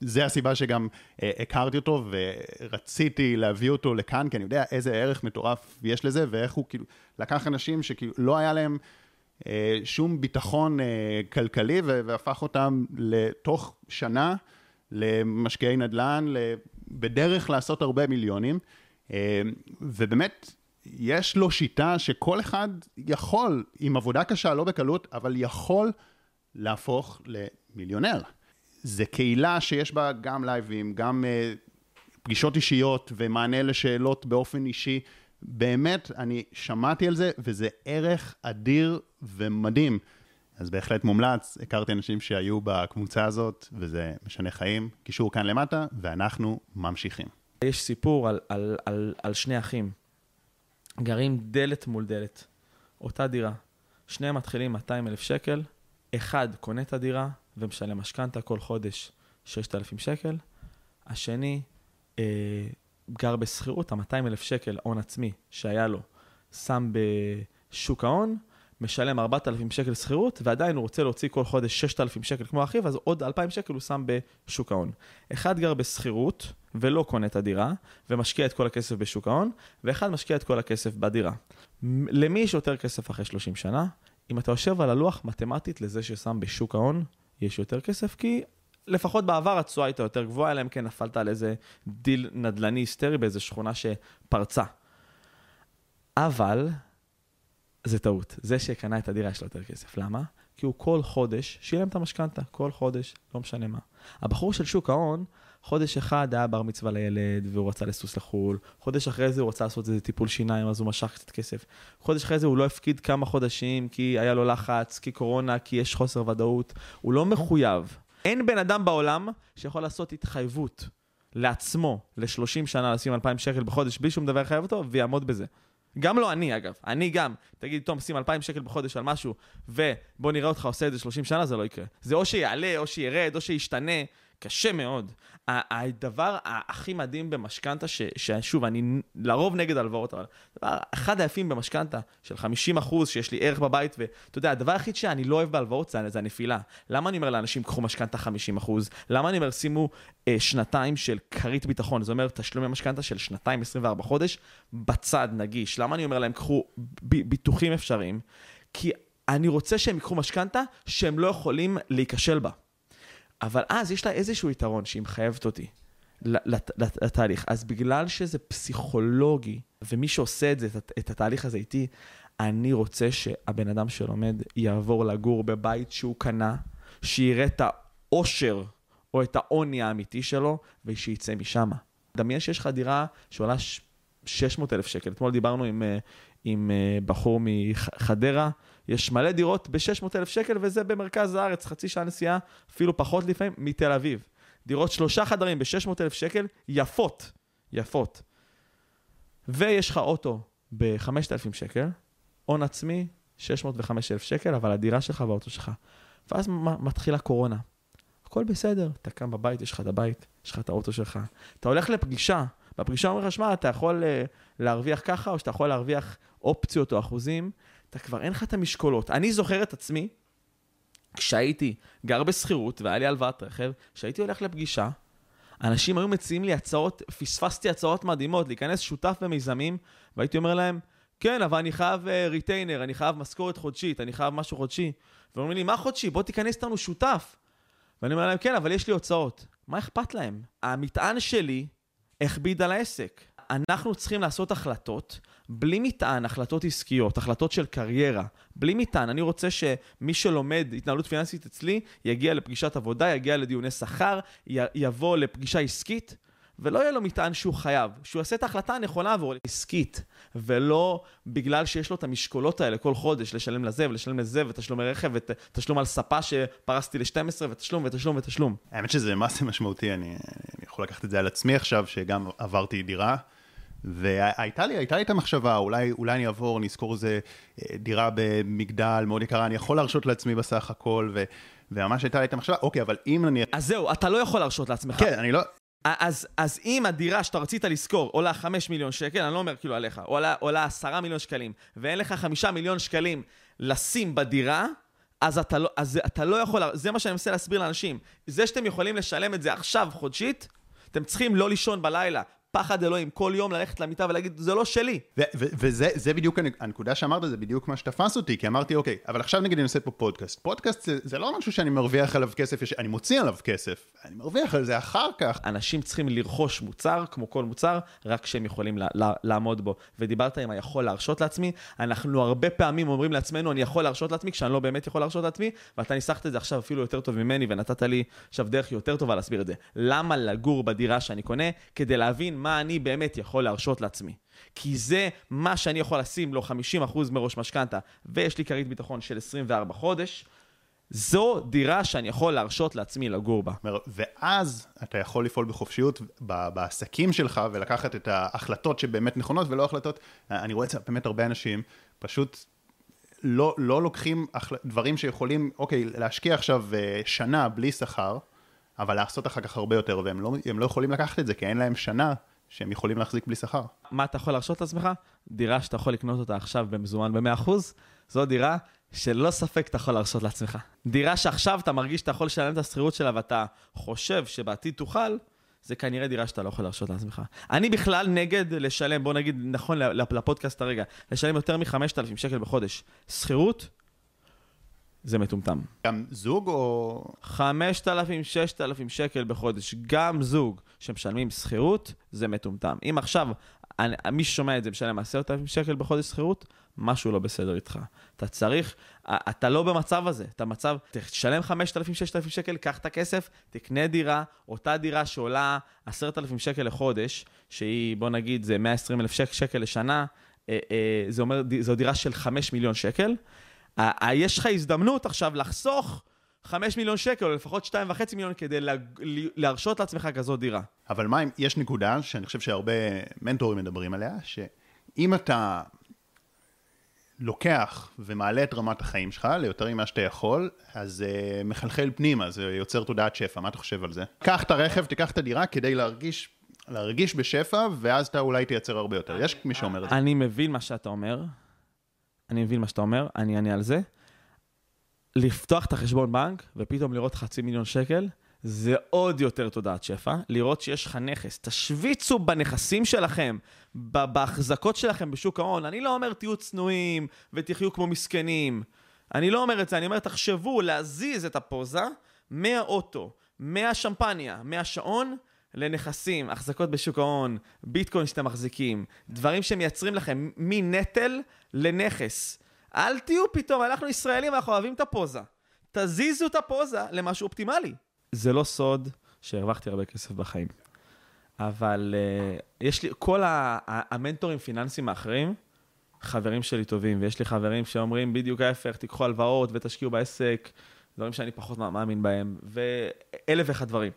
זה הסיבה שגם אה, הכרתי אותו, ורציתי להביא אותו לכאן, כי אני יודע איזה ערך מטורף יש לזה, ואיך הוא כאילו לקח אנשים שכאילו לא היה להם... אה, שום ביטחון אה, כלכלי והפך אותם לתוך שנה למשקיעי נדל"ן, בדרך לעשות הרבה מיליונים. אה, ובאמת, יש לו שיטה שכל אחד יכול, עם עבודה קשה, לא בקלות, אבל יכול להפוך למיליונר. זה קהילה שיש בה גם לייבים, גם פגישות אישיות ומענה לשאלות באופן אישי. באמת, אני שמעתי על זה, וזה ערך אדיר ומדהים. אז בהחלט מומלץ, הכרתי אנשים שהיו בקבוצה הזאת, וזה משנה חיים. קישור כאן למטה, ואנחנו ממשיכים. יש סיפור על, על, על, על שני אחים, גרים דלת מול דלת, אותה דירה. שניהם מתחילים 200 אלף שקל, אחד קונה את הדירה ומשלם משכנתה כל חודש 6,000 שקל, השני אה, גר בשכירות, ה-200 אלף שקל הון עצמי שהיה לו, שם בשוק ההון, משלם 4,000 שקל שכירות, ועדיין הוא רוצה להוציא כל חודש 6,000 שקל כמו אחיו, אז עוד 2,000 שקל הוא שם בשוק ההון. אחד גר בשכירות ולא קונה את הדירה, ומשקיע את כל הכסף בשוק ההון, ואחד משקיע את כל הכסף בדירה. למי יש יותר כסף אחרי 30 שנה? אם אתה יושב על הלוח מתמטית לזה ששם בשוק ההון, יש יותר כסף, כי לפחות בעבר התשואה הייתה יותר גבוהה, אלא אם כן נפלת על איזה דיל נדל"ני היסטרי באיזה שכונה שפרצה. אבל זה טעות. זה שקנה את הדירה יש לו יותר כסף. למה? כי הוא כל חודש שילם את המשכנתה, כל חודש, לא משנה מה. הבחור של שוק ההון, חודש אחד היה בר מצווה לילד, והוא רצה לסוס לחו"ל, חודש אחרי זה הוא רצה לעשות איזה טיפול שיניים, אז הוא משך קצת כסף. חודש אחרי זה הוא לא הפקיד כמה חודשים, כי היה לו לחץ, כי קורונה, כי יש חוסר ודאות. הוא לא מחויב. אין בן אדם בעולם שיכול לעשות התחייבות לעצמו ל-30 שנה לשים 2,000 שקל בחודש בלי שום דבר יחייב אותו, ויעמוד בזה. גם לא אני, אגב. אני גם. תגיד, תום, שים 2,000 שקל בחודש על משהו, ובוא נראה אותך עושה את זה 30 שנה, זה לא יקרה. זה או שיעלה, או שירד, או שישתנה. קשה מאוד. הדבר הכי מדהים במשכנתה, ששוב, אני לרוב נגד הלוואות, אבל דבר, אחד היפים במשכנתה של 50 אחוז, שיש לי ערך בבית, ואתה יודע, הדבר היחיד שאני לא אוהב בהלוואות זה, זה הנפילה. למה אני אומר לאנשים, קחו משכנתה 50 אחוז? למה אני אומר, שימו אה, שנתיים של כרית ביטחון? זה אומר, תשלומי משכנתה של שנתיים, 24 חודש, בצד נגיש. למה אני אומר להם, קחו ביטוחים אפשריים? כי אני רוצה שהם ייקחו משכנתה שהם לא יכולים להיכשל בה. אבל אז יש לה איזשהו יתרון שהיא מחייבת אותי לת, לת, לתהליך. אז בגלל שזה פסיכולוגי, ומי שעושה את זה, את, את התהליך הזה איתי, אני רוצה שהבן אדם שלומד יעבור לגור בבית שהוא קנה, שיראה את העושר או את העוני האמיתי שלו, ושיצא משם. דמיין שיש לך דירה שעולה 600 אלף שקל. אתמול דיברנו עם, אה, עם אה, בחור מחדרה, יש מלא דירות ב-600,000 שקל, וזה במרכז הארץ, חצי שעה נסיעה, אפילו פחות לפעמים, מתל אביב. דירות שלושה חדרים ב-600,000 שקל, יפות, יפות. ויש לך אוטו ב-5,000 שקל, הון עצמי, 605,000 שקל, אבל הדירה שלך והאוטו שלך. ואז מתחילה קורונה. הכל בסדר, אתה קם בבית, יש לך את הבית, יש לך את האוטו שלך. אתה הולך לפגישה, בפגישה אומרים לך, שמע, אתה יכול אה, להרוויח ככה, או שאתה יכול להרוויח אופציות או אחוזים, אתה כבר אין לך את המשקולות. אני זוכר את עצמי, כשהייתי גר בשכירות והיה לי הלוואת רכב, כשהייתי הולך לפגישה, אנשים היו מציעים לי הצעות, פספסתי הצעות מדהימות, להיכנס שותף במיזמים, והייתי אומר להם, כן, אבל אני חייב ריטיינר, אה, אני חייב משכורת חודשית, אני חייב משהו חודשי. ואומרים לי, מה חודשי? בוא תיכנס איתנו שותף. ואני אומר להם, כן, אבל יש לי הוצאות. מה אכפת להם? המטען שלי הכביד על העסק. אנחנו צריכים לעשות החלטות בלי מטען, החלטות עסקיות, החלטות של קריירה, בלי מטען. אני רוצה שמי שלומד התנהלות פיננסית אצלי, יגיע לפגישת עבודה, יגיע לדיוני שכר, יבוא לפגישה עסקית, ולא יהיה לו מטען שהוא חייב, שהוא יעשה את ההחלטה הנכונה עבור עסקית, ולא בגלל שיש לו את המשקולות האלה כל חודש, לשלם לזה ולשלם לזה, ותשלומי רכב, ותשלום על ספה שפרסתי ל-12, ותשלום ותשלום ותשלום. האמת שזה מסה משמעותי, אני, אני יכול לקחת את זה על עצמי עכשיו, שגם עברתי דירה. והייתה לי, הייתה לי את המחשבה, אולי, אולי אני אעבור, אני אזכור איזה אה, דירה במגדל מאוד יקרה, אני יכול להרשות לעצמי בסך הכל, ו, וממש הייתה לי את המחשבה, אוקיי, אבל אם אני... אז זהו, אתה לא יכול להרשות לעצמך. כן, אני לא... אז, אז אם הדירה שאתה רצית לשכור עולה 5 מיליון שקל, אני לא אומר כאילו עליך, עולה, עולה 10 מיליון שקלים, ואין לך 5 מיליון שקלים לשים בדירה, אז אתה לא, אז אתה לא יכול, זה מה שאני מנסה להסביר לאנשים. זה שאתם יכולים לשלם את זה עכשיו חודשית, אתם צריכים לא לישון בלילה, פחד אלוהים, כל יום ללכת למיטה ולהגיד, זה לא שלי. וזה בדיוק הנקודה שאמרת, זה בדיוק מה שתפס אותי, כי אמרתי, אוקיי, אבל עכשיו נגיד אני עושה פה פודקאסט. פודקאסט זה, זה לא משהו שאני מרוויח עליו כסף, אני מוציא עליו כסף, אני מרוויח על זה אחר כך. אנשים צריכים לרכוש מוצר, כמו כל מוצר, רק שהם יכולים לה, לה, לעמוד בו. ודיברת עם היכול להרשות לעצמי, אנחנו הרבה פעמים אומרים לעצמנו, אני יכול להרשות לעצמי, כשאני לא באמת יכול להרשות לעצמי, ואתה ניסחת את זה עכשיו אפילו יותר טוב ממני, ונתת לי עכשיו דרך יותר טובה להסביר את זה. למה לגור בדירה שאני קונה? כדי להבין מה אני באמת יכול להרשות לעצמי. כי זה מה שאני יכול לשים לו 50% מראש משכנתה, ויש לי כרית ביטחון של 24 חודש, זו דירה שאני יכול להרשות לעצמי לגור בה. ואז אתה יכול לפעול בחופשיות בעסקים שלך ולקחת את ההחלטות שבאמת נכונות ולא החלטות, אני רואה את זה באמת הרבה אנשים, פשוט לא, לא לוקחים. דברים שיכולים, אוקיי, להשקיע עכשיו אה, שנה בלי שכר, אבל לעשות אחר כך הרבה יותר, והם לא, לא יכולים לקחת את זה, כי אין להם שנה שהם יכולים להחזיק בלי שכר. מה אתה יכול להרשות לעצמך? דירה שאתה יכול לקנות אותה עכשיו במזומן ב-100%, זו דירה שללא ספק אתה יכול להרשות לעצמך. דירה שעכשיו אתה מרגיש שאתה יכול לשלם את השכירות שלה ואתה חושב שבעתיד תוכל, זה כנראה דירה שאתה לא יכול להרשות לעצמך. אני בכלל נגד לשלם, בוא נגיד, נכון לפודקאסט הרגע, לשלם יותר מ-5,000 שקל בחודש. שכירות, זה מטומטם. גם זוג או... 5,000, 6,000 שקל בחודש, גם זוג שמשלמים שכירות, זה מטומטם. אם עכשיו אני, מי ששומע את זה משלם 10,000 שקל בחודש שכירות, משהו לא בסדר איתך. אתה צריך, אתה לא במצב הזה, אתה מצב, תשלם 5,000, 6,000 שקל, קח את הכסף, תקנה דירה, אותה דירה שעולה 10,000 שקל לחודש, שהיא, בוא נגיד, זה 120,000 שק, שקל לשנה, אה, אה, זה אומר, זו דירה של 5 מיליון שקל. יש לך הזדמנות עכשיו לחסוך 5 מיליון שקל, או לפחות 2.5 מיליון, כדי להרשות לעצמך כזאת דירה. אבל מה אם, יש נקודה שאני חושב שהרבה מנטורים מדברים עליה, שאם אתה לוקח ומעלה את רמת החיים שלך ליותר ממה שאתה יכול, אז זה uh, מחלחל פנימה, זה יוצר תודעת שפע, מה אתה חושב על זה? קח את הרכב, תיקח את הדירה כדי להרגיש, להרגיש בשפע, ואז אתה אולי תייצר הרבה יותר. יש מי שאומר את זה. אני מבין מה שאתה אומר, אני מבין מה שאתה אומר, אני אענה על זה. לפתוח את החשבון בנק ופתאום לראות חצי מיליון שקל, זה עוד יותר תודעת שפע. לראות שיש לך נכס. תשוויצו בנכסים שלכם, בהחזקות שלכם בשוק ההון. אני לא אומר תהיו צנועים ותחיו כמו מסכנים. אני לא אומר את זה, אני אומר תחשבו להזיז את הפוזה מהאוטו, מהשמפניה, מהשעון, לנכסים, החזקות בשוק ההון, ביטקוין שאתם מחזיקים, דברים שמייצרים לכם מנטל לנכס. אל תהיו פתאום, אנחנו ישראלים, אנחנו אוהבים את הפוזה. תזיזו את הפוזה למשהו אופטימלי. זה לא סוד שהרווחתי הרבה כסף בחיים. אבל uh, יש לי, כל המנטורים פיננסיים האחרים, חברים שלי טובים, ויש לי חברים שאומרים בדיוק ההפך, תיקחו הלוואות ותשקיעו בעסק, דברים שאני פחות מאמין בהם, ואלף ואחד דברים.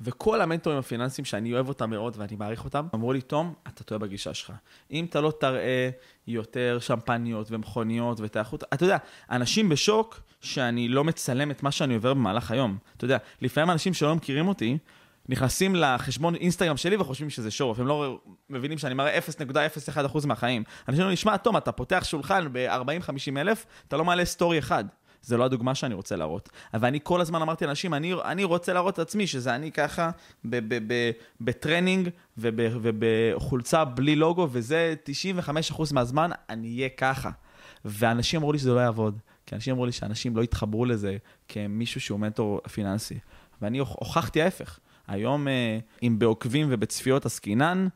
וכל המנטורים הפיננסיים שאני אוהב אותם מאוד ואני מעריך אותם, אמרו לי, תום, אתה טועה בגישה שלך. אם אתה לא תראה יותר שמפניות ומכוניות ותאכות, אתה יודע, אנשים בשוק שאני לא מצלם את מה שאני עובר במהלך היום. אתה יודע, לפעמים אנשים שלא מכירים אותי, נכנסים לחשבון אינסטגרם שלי וחושבים שזה שואו, הם לא מבינים שאני מראה 0.01% מהחיים. אנשים אומרים, שמע, תום, אתה פותח שולחן ב-40-50 אלף, אתה לא מעלה סטורי אחד. זה לא הדוגמה שאני רוצה להראות. אבל אני כל הזמן אמרתי לאנשים, אני, אני רוצה להראות את עצמי, שזה אני ככה בטרנינג ובחולצה בלי לוגו, וזה 95% מהזמן, אני אהיה ככה. ואנשים אמרו לי שזה לא יעבוד. כי אנשים אמרו לי שאנשים לא יתחברו לזה כמישהו שהוא מנטור פיננסי. ואני הוכחתי ההפך. היום, אה, אם בעוקבים ובצפיות עסקינן,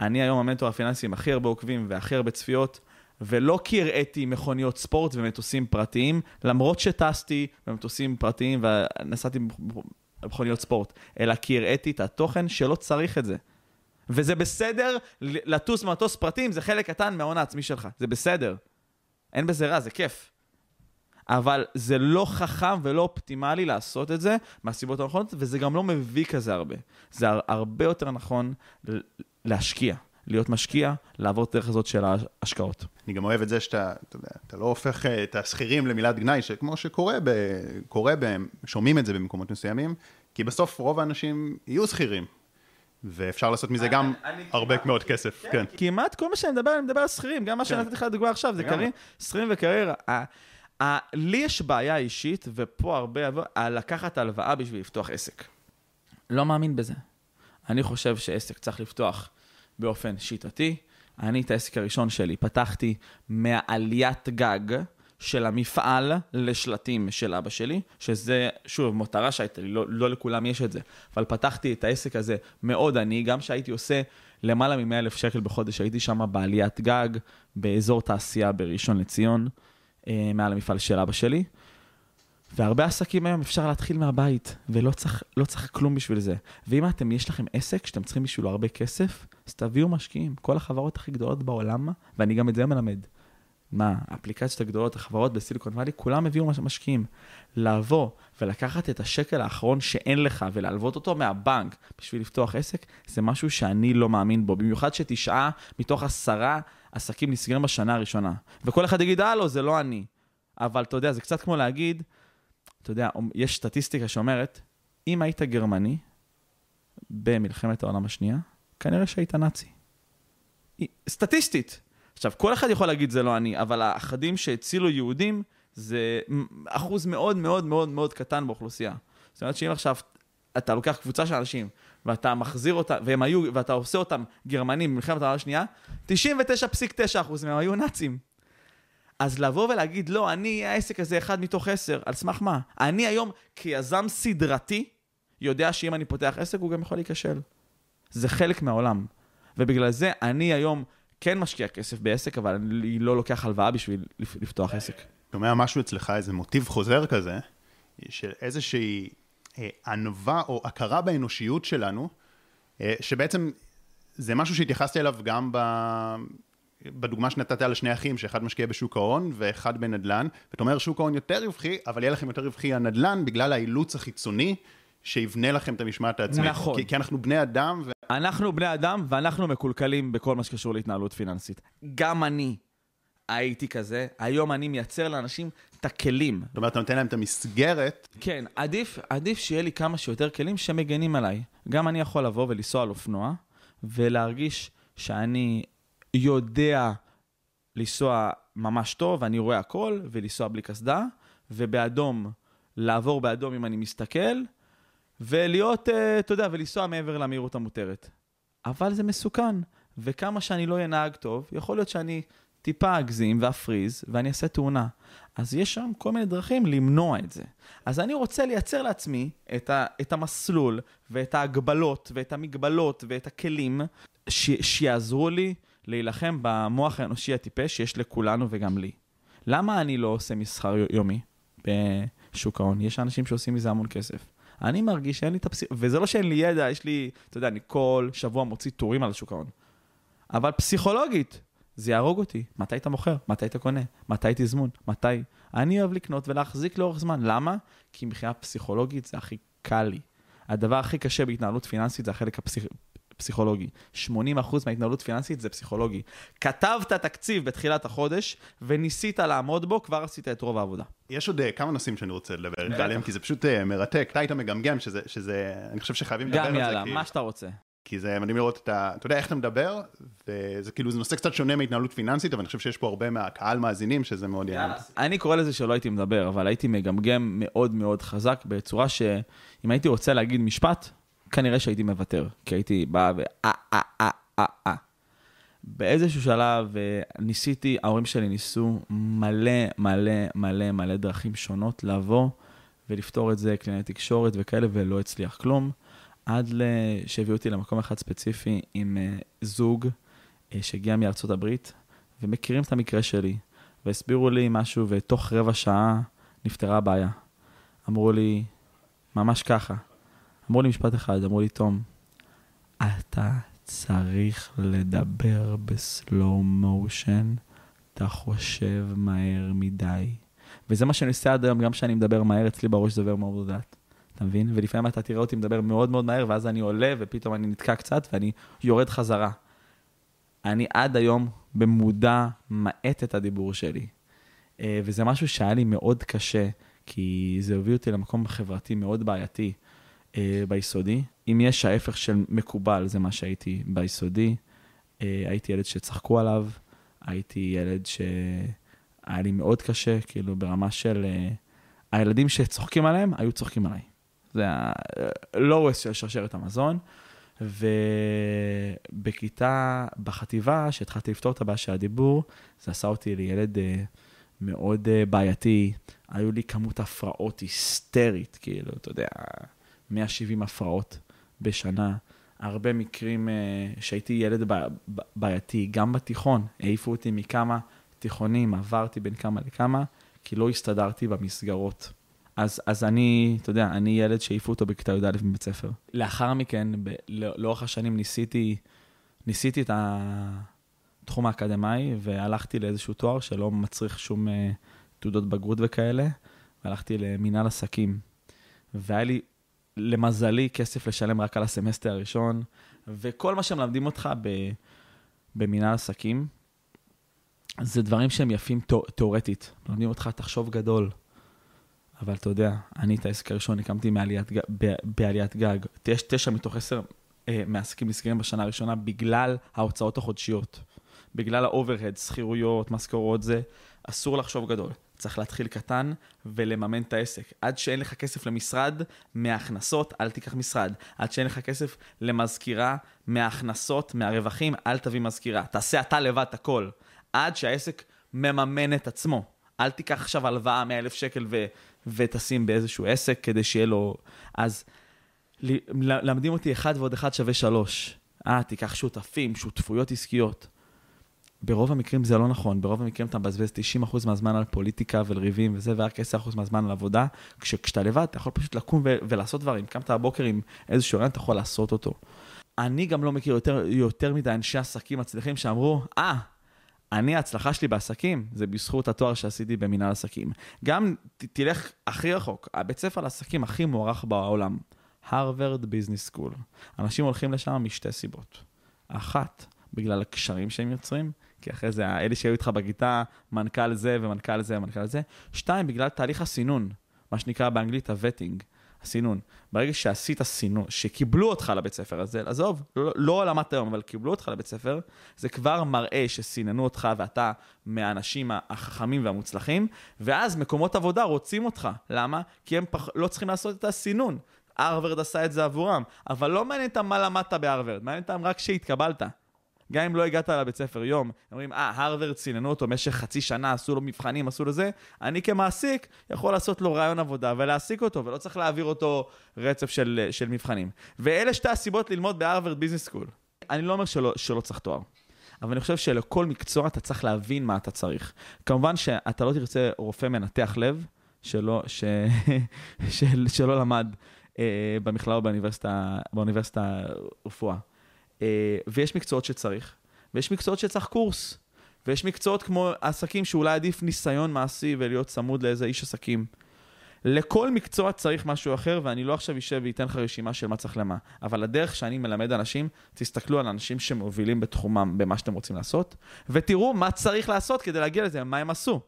אני היום המנטור הפיננסי עם הכי הרבה עוקבים והכי הרבה צפיות, ולא כי הראיתי מכוניות ספורט ומטוסים פרטיים, למרות שטסתי במטוסים פרטיים ונסעתי במכוניות ספורט, אלא כי הראיתי את התוכן שלא צריך את זה. וזה בסדר לטוס במטוס פרטיים, זה חלק קטן מההון העצמי שלך, זה בסדר. אין בזה רע, זה כיף. אבל זה לא חכם ולא אופטימלי לעשות את זה מהסיבות הנכונות, וזה גם לא מביא כזה הרבה. זה הרבה יותר נכון להשקיע. להיות משקיע, לעבור את הדרך הזאת של ההשקעות. אני גם אוהב את זה שאתה, אתה יודע, אתה לא הופך אה, את השכירים למילת גנאי, שכמו שקורה, ב, קורה ב, שומעים את זה במקומות מסוימים, כי בסוף רוב האנשים יהיו שכירים. ואפשר לעשות מזה גם הרבה מאוד כסף, כן. כמעט כל מה שאני מדבר, אני מדבר על שכירים, גם מה כן. שנתתי לך לדוגמה עכשיו, זה קרים, שכירים וקריירה. לי יש בעיה אישית, ופה הרבה, על לקחת הלוואה בשביל לפתוח עסק. לא מאמין בזה. אני חושב שעסק צריך לפתוח באופן שיטתי. אני את העסק הראשון שלי פתחתי מהעליית גג של המפעל לשלטים של אבא שלי, שזה, שוב, מטרה שהייתה לי, לא, לא לכולם יש את זה, אבל פתחתי את העסק הזה מאוד עני, גם שהייתי עושה למעלה מ-100 אלף שקל בחודש, הייתי שם בעליית גג, באזור תעשייה בראשון לציון, אה, מעל המפעל של אבא שלי. והרבה עסקים היום אפשר להתחיל מהבית, ולא צריך, לא צריך כלום בשביל זה. ואם אתם, יש לכם עסק שאתם צריכים בשבילו הרבה כסף, אז תביאו משקיעים. כל החברות הכי גדולות בעולם, ואני גם את זה מלמד. מה, האפליקציות הגדולות, החברות בסיליקון וואלי, כולם הביאו מש- משקיעים. לבוא ולקחת את השקל האחרון שאין לך ולהלוות אותו מהבנק בשביל לפתוח עסק, זה משהו שאני לא מאמין בו. במיוחד שתשעה מתוך עשרה עסקים נסגרים בשנה הראשונה. וכל אחד יגיד, הלו, זה לא אני. אבל אתה יודע, זה קצת כמו להגיד, אתה יודע, יש סטטיסטיקה שאומרת, אם היית גרמני במלחמת העולם השנייה, כנראה שהיית נאצי. סטטיסטית. עכשיו, כל אחד יכול להגיד זה לא אני, אבל האחדים שהצילו יהודים זה אחוז מאוד מאוד מאוד מאוד קטן באוכלוסייה. זאת אומרת שאם עכשיו אתה לוקח קבוצה של אנשים ואתה מחזיר אותם, והם היו, ואתה עושה אותם גרמנים במלחמת העולם השנייה, 99.9 אחוז מהם היו נאצים. אז לבוא ולהגיד, לא, אני, העסק הזה אחד מתוך עשר, על סמך מה? אני היום, כיזם סדרתי, יודע שאם אני פותח עסק, הוא גם יכול להיכשל. זה חלק מהעולם. ובגלל זה אני היום כן משקיע כסף בעסק, אבל אני לא לוקח הלוואה בשביל לפ- לפתוח עסק. שומע משהו אצלך, איזה מוטיב חוזר כזה, של איזושהי אה, ענווה או הכרה באנושיות שלנו, אה, שבעצם זה משהו שהתייחסתי אליו גם ב... בדוגמה שנתת על שני אחים, שאחד משקיע בשוק ההון ואחד בנדל"ן, ואתה אומר שוק ההון יותר רווחי, אבל יהיה לכם יותר רווחי הנדל"ן בגלל האילוץ החיצוני שיבנה לכם את המשמעת העצמית. נכון. כי, כי אנחנו בני אדם, ו... אנחנו בני אדם ואנחנו מקולקלים בכל מה שקשור להתנהלות פיננסית. גם אני הייתי כזה, היום אני מייצר לאנשים את הכלים. זאת אומרת, אתה נותן להם את המסגרת, כן, עדיף, עדיף שיהיה לי כמה שיותר כלים שמגנים עליי. גם אני יכול לבוא ולנסוע על אופנוע, ולהרגיש שאני יודע לנסוע ממש טוב, אני רואה הכל, ולנסוע בלי קסדה, ובאדום, לעבור באדום אם אני מסתכל, ולהיות, אה, אתה יודע, ולנסוע מעבר למהירות המותרת. אבל זה מסוכן, וכמה שאני לא אהיה נהג טוב, יכול להיות שאני טיפה אגזים ואפריז, ואני אעשה תאונה. אז יש שם כל מיני דרכים למנוע את זה. אז אני רוצה לייצר לעצמי את, ה, את המסלול, ואת ההגבלות, ואת המגבלות, ואת הכלים, ש, שיעזרו לי להילחם במוח האנושי הטיפש שיש לכולנו וגם לי. למה אני לא עושה מסחר יומי בשוק ההון? יש אנשים שעושים מזה המון כסף. אני מרגיש שאין לי את הפסיכ... וזה לא שאין לי ידע, יש לי, אתה יודע, אני כל שבוע מוציא טורים על שוק ההון. אבל פסיכולוגית, זה יהרוג אותי. מתי אתה מוכר? מתי אתה קונה? מתי תזמון? מתי? אני אוהב לקנות ולהחזיק לאורך זמן. למה? כי מבחינה פסיכולוגית זה הכי קל לי. הדבר הכי קשה בהתנהלות פיננסית זה החלק הפסיכ... פסיכולוגי. 80% מההתנהלות פיננסית זה פסיכולוגי. כתבת תקציב בתחילת החודש וניסית לעמוד בו, כבר עשית את רוב העבודה. יש עוד אה, כמה נושאים שאני רוצה לדבר. עליהם, כי זה פשוט אה, מרתק. אתה היית מגמגם, שזה, שזה, אני חושב שחייבים לדבר על גם זה. יאללה, כי... מה שאתה רוצה. כי זה מדהים לראות את ה... אתה יודע איך אתה מדבר, וזה כאילו, זה נושא קצת שונה מהתנהלות פיננסית, אבל אני חושב שיש פה הרבה מהקהל מאזינים, שזה מאוד יעניין. אני קורא לזה שלא הייתי מדבר, אבל הייתי מגמגם מאוד מאוד חזק, בצורה שאם הייתי רוצה להגיד משפט, כנראה שהייתי מוותר, כי הייתי בא ו... אה, אה, אה. באיזשהו שלב ניסיתי, ההורים שלי ניסו מלא מלא מלא מלא דרכים שונות לבוא ולפתור את זה, קלינאי תקשורת וכאלה, ולא הצליח כלום. עד שהביאו אותי למקום אחד ספציפי עם זוג שהגיע מארצות הברית, ומכירים את המקרה שלי, והסבירו לי משהו, ותוך רבע שעה נפתרה הבעיה. אמרו לי, ממש ככה. אמרו לי משפט אחד, אמרו לי, תום, אתה צריך לדבר בסלואו מושן, אתה חושב מהר מדי. וזה מה שאני עושה עד היום, גם כשאני מדבר מהר, אצלי בראש זה עובר מאוד לאט. אתה מבין? ולפעמים אתה תראה אותי מדבר מאוד מאוד מהר, ואז אני עולה, ופתאום אני נתקע קצת, ואני יורד חזרה. אני עד היום במודע מאט את הדיבור שלי. אה, וזה משהו שהיה לי מאוד קשה, כי זה הוביל אותי למקום חברתי מאוד בעייתי אה, ביסודי. אם יש ההפך של מקובל, זה מה שהייתי ביסודי. אה, הייתי ילד שצחקו עליו, הייתי ילד שהיה לי מאוד קשה, כאילו ברמה של... אה, הילדים שצוחקים עליהם, היו צוחקים עליי. זה ה-lowest של שרשרת המזון. ובכיתה, בחטיבה, שהתחלתי לפתור את הבעיה של הדיבור, זה עשה אותי לילד אה, מאוד אה, בעייתי. היו לי כמות הפרעות היסטרית, כאילו, אתה יודע, 170 הפרעות בשנה. הרבה מקרים אה, שהייתי ילד בעייתי, גם בתיכון, העיפו אותי מכמה תיכונים, עברתי בין כמה לכמה, כי לא הסתדרתי במסגרות. אז, אז אני, אתה יודע, אני ילד שהעיפו אותו בכיתה י"א מבית ספר. לאחר מכן, ב- לא- לאורך השנים ניסיתי, ניסיתי את, התחום האקדמאי, והלכתי לאיזשהו תואר שלא מצריך שום אה, תעודות בגרות וכאלה, והלכתי למינהל עסקים. והיה לי, למזלי, כסף לשלם רק על הסמסטר הראשון, וכל מה שמלמדים אותך ב, במינהל עסקים, זה דברים שהם יפים תיאורטית. מלמדים אותך, תחשוב גדול. אבל אתה יודע, אני את העסק הראשון הקמתי מעליית, בעליית גג. יש תשע מתוך עשר אה, מעסקים נסגרים בשנה הראשונה בגלל ההוצאות החודשיות. בגלל ה overhead, שכירויות, משכורות, זה אסור לחשוב גדול. צריך להתחיל קטן ולממן את העסק. עד שאין לך כסף למשרד, מההכנסות, אל תיקח משרד. עד שאין לך כסף למזכירה, מההכנסות, מהרווחים, אל תביא מזכירה. תעשה אתה לבד את הכל. עד שהעסק מממן את עצמו. אל תיקח עכשיו הלוואה 100 אלף שקל ו- ותשים באיזשהו עסק כדי שיהיה לו... אז למדים אותי אחד ועוד אחד שווה שלוש. אה, תיקח שותפים, שותפויות עסקיות. ברוב המקרים זה לא נכון, ברוב המקרים אתה מבזבז 90% מהזמן על פוליטיקה ולריבים וזה, ורק 10% מהזמן על עבודה. כש, כשאתה לבד, אתה יכול פשוט לקום ו- ולעשות דברים. קמת הבוקר עם איזשהו רעיון, אתה יכול לעשות אותו. אני גם לא מכיר יותר, יותר מדי אנשי עסקים מצליחים שאמרו, אה, ah, אני, ההצלחה שלי בעסקים, זה בזכות התואר שעשיתי במנהל עסקים. גם ת, תלך הכי רחוק, הבית ספר לעסקים הכי מוערך בעולם, הרווארד ביזנס סקול. אנשים הולכים לשם משתי סיבות. אחת, בגלל הקשרים שהם יוצרים, כי אחרי זה, אלה שהיו איתך בכיתה, מנכ"ל זה ומנכ"ל זה ומנכ"ל זה. שתיים, בגלל תהליך הסינון, מה שנקרא באנגלית הווטינג, הסינון. ברגע שעשית סינון, שקיבלו אותך לבית ספר הזה, עזוב, לא, לא למדת היום, אבל קיבלו אותך לבית ספר, זה כבר מראה שסיננו אותך ואתה מהאנשים החכמים והמוצלחים, ואז מקומות עבודה רוצים אותך. למה? כי הם פח, לא צריכים לעשות את הסינון. הרווארד עשה את זה עבורם, אבל לא מעניין אותם מה למדת בהרווארד, מעניין אותם רק שהתקבלת. גם אם לא הגעת לבית ספר יום, אומרים, אה, הרווארד סיננו אותו במשך חצי שנה, עשו לו מבחנים, עשו לו זה, אני כמעסיק יכול לעשות לו ריאיון עבודה ולהעסיק אותו, ולא צריך להעביר אותו רצף של, של מבחנים. ואלה שתי הסיבות ללמוד ב Harvard Business School. אני לא אומר שלא, שלא צריך תואר. אבל אני חושב שלכל מקצוע אתה צריך להבין מה אתה צריך. כמובן שאתה לא תרצה רופא מנתח לב, שלא, ש... [LAUGHS] של, שלא למד אה, במכללה או באוניברסיטה, באוניברסיטה רפואה. אה, ויש מקצועות שצריך, ויש מקצועות שצריך קורס, ויש מקצועות כמו עסקים שאולי עדיף ניסיון מעשי ולהיות צמוד לאיזה איש עסקים. לכל מקצוע צריך משהו אחר, ואני לא עכשיו אשב ואתן לך רשימה של מה צריך למה. אבל הדרך שאני מלמד אנשים, תסתכלו על אנשים שמובילים בתחומם במה שאתם רוצים לעשות, ותראו מה צריך לעשות כדי להגיע לזה, מה הם עשו.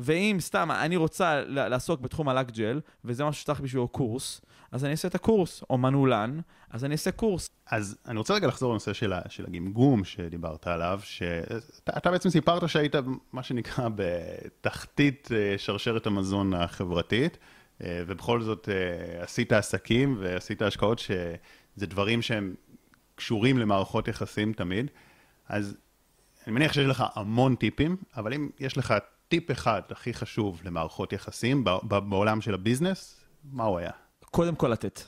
ואם סתם אני רוצה לעסוק בתחום הלק ג'ל, וזה משהו שצריך בשבילו קורס, אז אני אעשה את הקורס, או מנעולן, אז אני אעשה קורס. אז אני רוצה רגע לחזור לנושא של, של הגמגום שדיברת עליו, שאתה בעצם סיפרת שהיית מה שנקרא בתחתית אה, שרשרת המזון החברתית, אה, ובכל זאת אה, עשית עסקים ועשית השקעות שזה דברים שהם קשורים למערכות יחסים תמיד, אז אני מניח שיש לך המון טיפים, אבל אם יש לך טיפ אחד הכי חשוב למערכות יחסים בעולם של הביזנס, מה הוא היה? קודם כל לתת.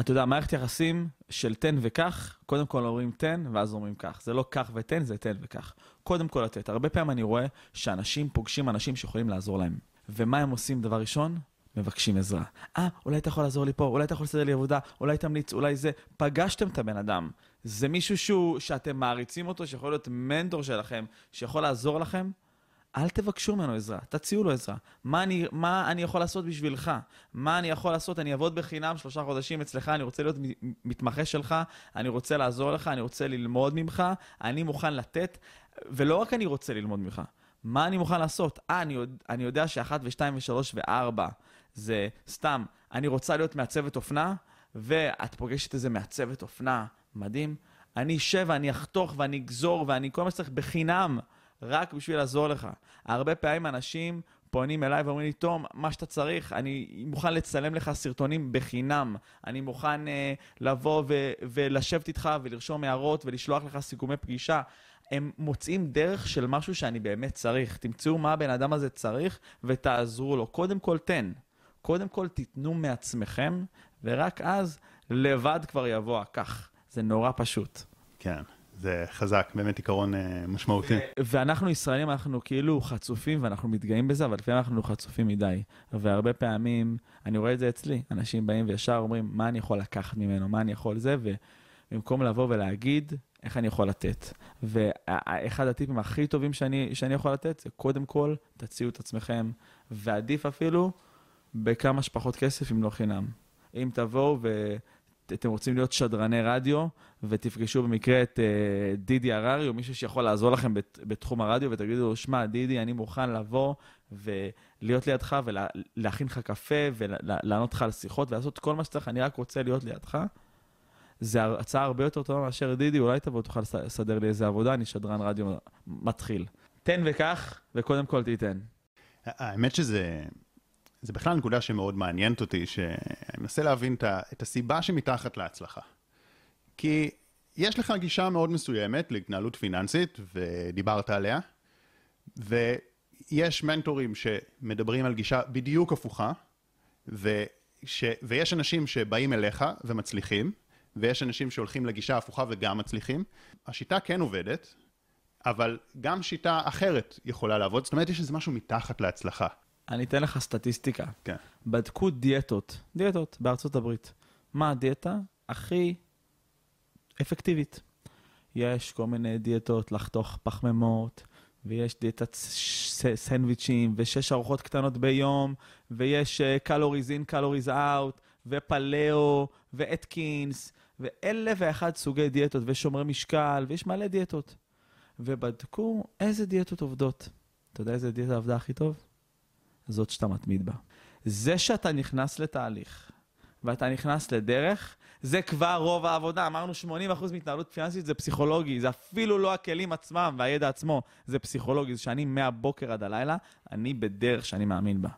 אתה יודע, מערכת יחסים של תן וקח, קודם כל אומרים תן, ואז אומרים קח. זה לא קח ותן, זה תן וקח. קודם כל לתת. הרבה פעמים אני רואה שאנשים פוגשים אנשים שיכולים לעזור להם. ומה הם עושים דבר ראשון? מבקשים עזרה. אה, אולי אתה יכול לעזור לי פה, אולי אתה יכול לסדר לי עבודה, אולי תמליץ, אולי זה. פגשתם את הבן אדם. זה מישהו שהוא, שאתם מעריצים אותו, שיכול להיות מנטור שלכם, שיכול לעזור לכם, אל תבקשו ממנו עזרה, תציעו לו עזרה. מה אני, מה אני יכול לעשות בשבילך? מה אני יכול לעשות? אני אעבוד בחינם שלושה חודשים אצלך, אני רוצה להיות מתמחה שלך, אני רוצה לעזור לך, אני רוצה ללמוד ממך, אני מוכן לתת, ולא רק אני רוצה ללמוד ממך, מה אני מוכן לעשות? אה, אני, אני יודע שאחת ושתיים ושלוש וארבע זה סתם, אני רוצה להיות מעצבת אופנה, ואת פוגשת איזה מעצבת אופנה, מדהים. אני אשב ואני אחתוך ואני אגזור ואני כל מה שצריך בחינם. רק בשביל לעזור לך. הרבה פעמים אנשים פונים אליי ואומרים לי, תום, מה שאתה צריך, אני מוכן לצלם לך סרטונים בחינם. אני מוכן uh, לבוא ו- ולשבת איתך ולרשום הערות ולשלוח לך סיכומי פגישה. הם מוצאים דרך של משהו שאני באמת צריך. תמצאו מה הבן אדם הזה צריך ותעזרו לו. קודם כל תן. קודם כל תיתנו מעצמכם, ורק אז לבד כבר יבוא הכך. זה נורא פשוט. כן. זה חזק, באמת עיקרון uh, משמעותי. ואנחנו ישראלים, אנחנו כאילו חצופים ואנחנו מתגאים בזה, אבל לפעמים אנחנו חצופים מדי. והרבה פעמים, אני רואה את זה אצלי, אנשים באים וישר אומרים, מה אני יכול לקחת ממנו, מה אני יכול זה, ובמקום לבוא ולהגיד, איך אני יכול לתת. ואחד הטיפים הכי טובים שאני, שאני יכול לתת זה קודם כל, תציעו את עצמכם, ועדיף אפילו בכמה שפחות כסף אם לא חינם. אם תבואו ואתם רוצים להיות שדרני רדיו, ותפגשו במקרה את uh, דידי הררי, או מישהו שיכול לעזור לכם בת, בתחום הרדיו, ותגידו לו, שמע, דידי, אני מוכן לבוא ולהיות לידך ולהכין לך קפה ולענות לך על שיחות ולעשות כל מה שצריך, אני רק רוצה להיות לידך. זה הצעה הרבה יותר טובה מאשר דידי, אולי תבוא תוכל לסדר לי איזה עבודה, אני שדרן רדיו מתחיל. תן וקח, וקודם כל תיתן. האמת שזה זה בכלל נקודה שמאוד מעניינת אותי, שאני מנסה להבין את הסיבה שמתחת להצלחה. כי יש לך גישה מאוד מסוימת להתנהלות פיננסית, ודיברת עליה, ויש מנטורים שמדברים על גישה בדיוק הפוכה, וש, ויש אנשים שבאים אליך ומצליחים, ויש אנשים שהולכים לגישה הפוכה וגם מצליחים. השיטה כן עובדת, אבל גם שיטה אחרת יכולה לעבוד, זאת אומרת יש איזה משהו מתחת להצלחה. אני אתן לך סטטיסטיקה. כן. בדקו דיאטות, דיאטות בארצות הברית. מה הדיאטה הכי אפקטיבית? יש כל מיני דיאטות לחתוך פחמימות, ויש דיאטת סנדוויצ'ים, ושש ארוחות קטנות ביום, ויש קלוריז אין, קלוריז אאוט, ופלאו, ואתקינס, ואלף ואחד סוגי דיאטות, ושומרי משקל, ויש מלא דיאטות. ובדקו איזה דיאטות עובדות. אתה יודע איזה דיאטה עבדה הכי טוב? זאת שאתה מתמיד בה. זה שאתה נכנס לתהליך, ואתה נכנס לדרך, זה כבר רוב העבודה. אמרנו 80% מהתנהלות פיננסית זה פסיכולוגי, זה אפילו לא הכלים עצמם והידע עצמו, זה פסיכולוגי. זה שאני מהבוקר עד הלילה, אני בדרך שאני מאמין בה.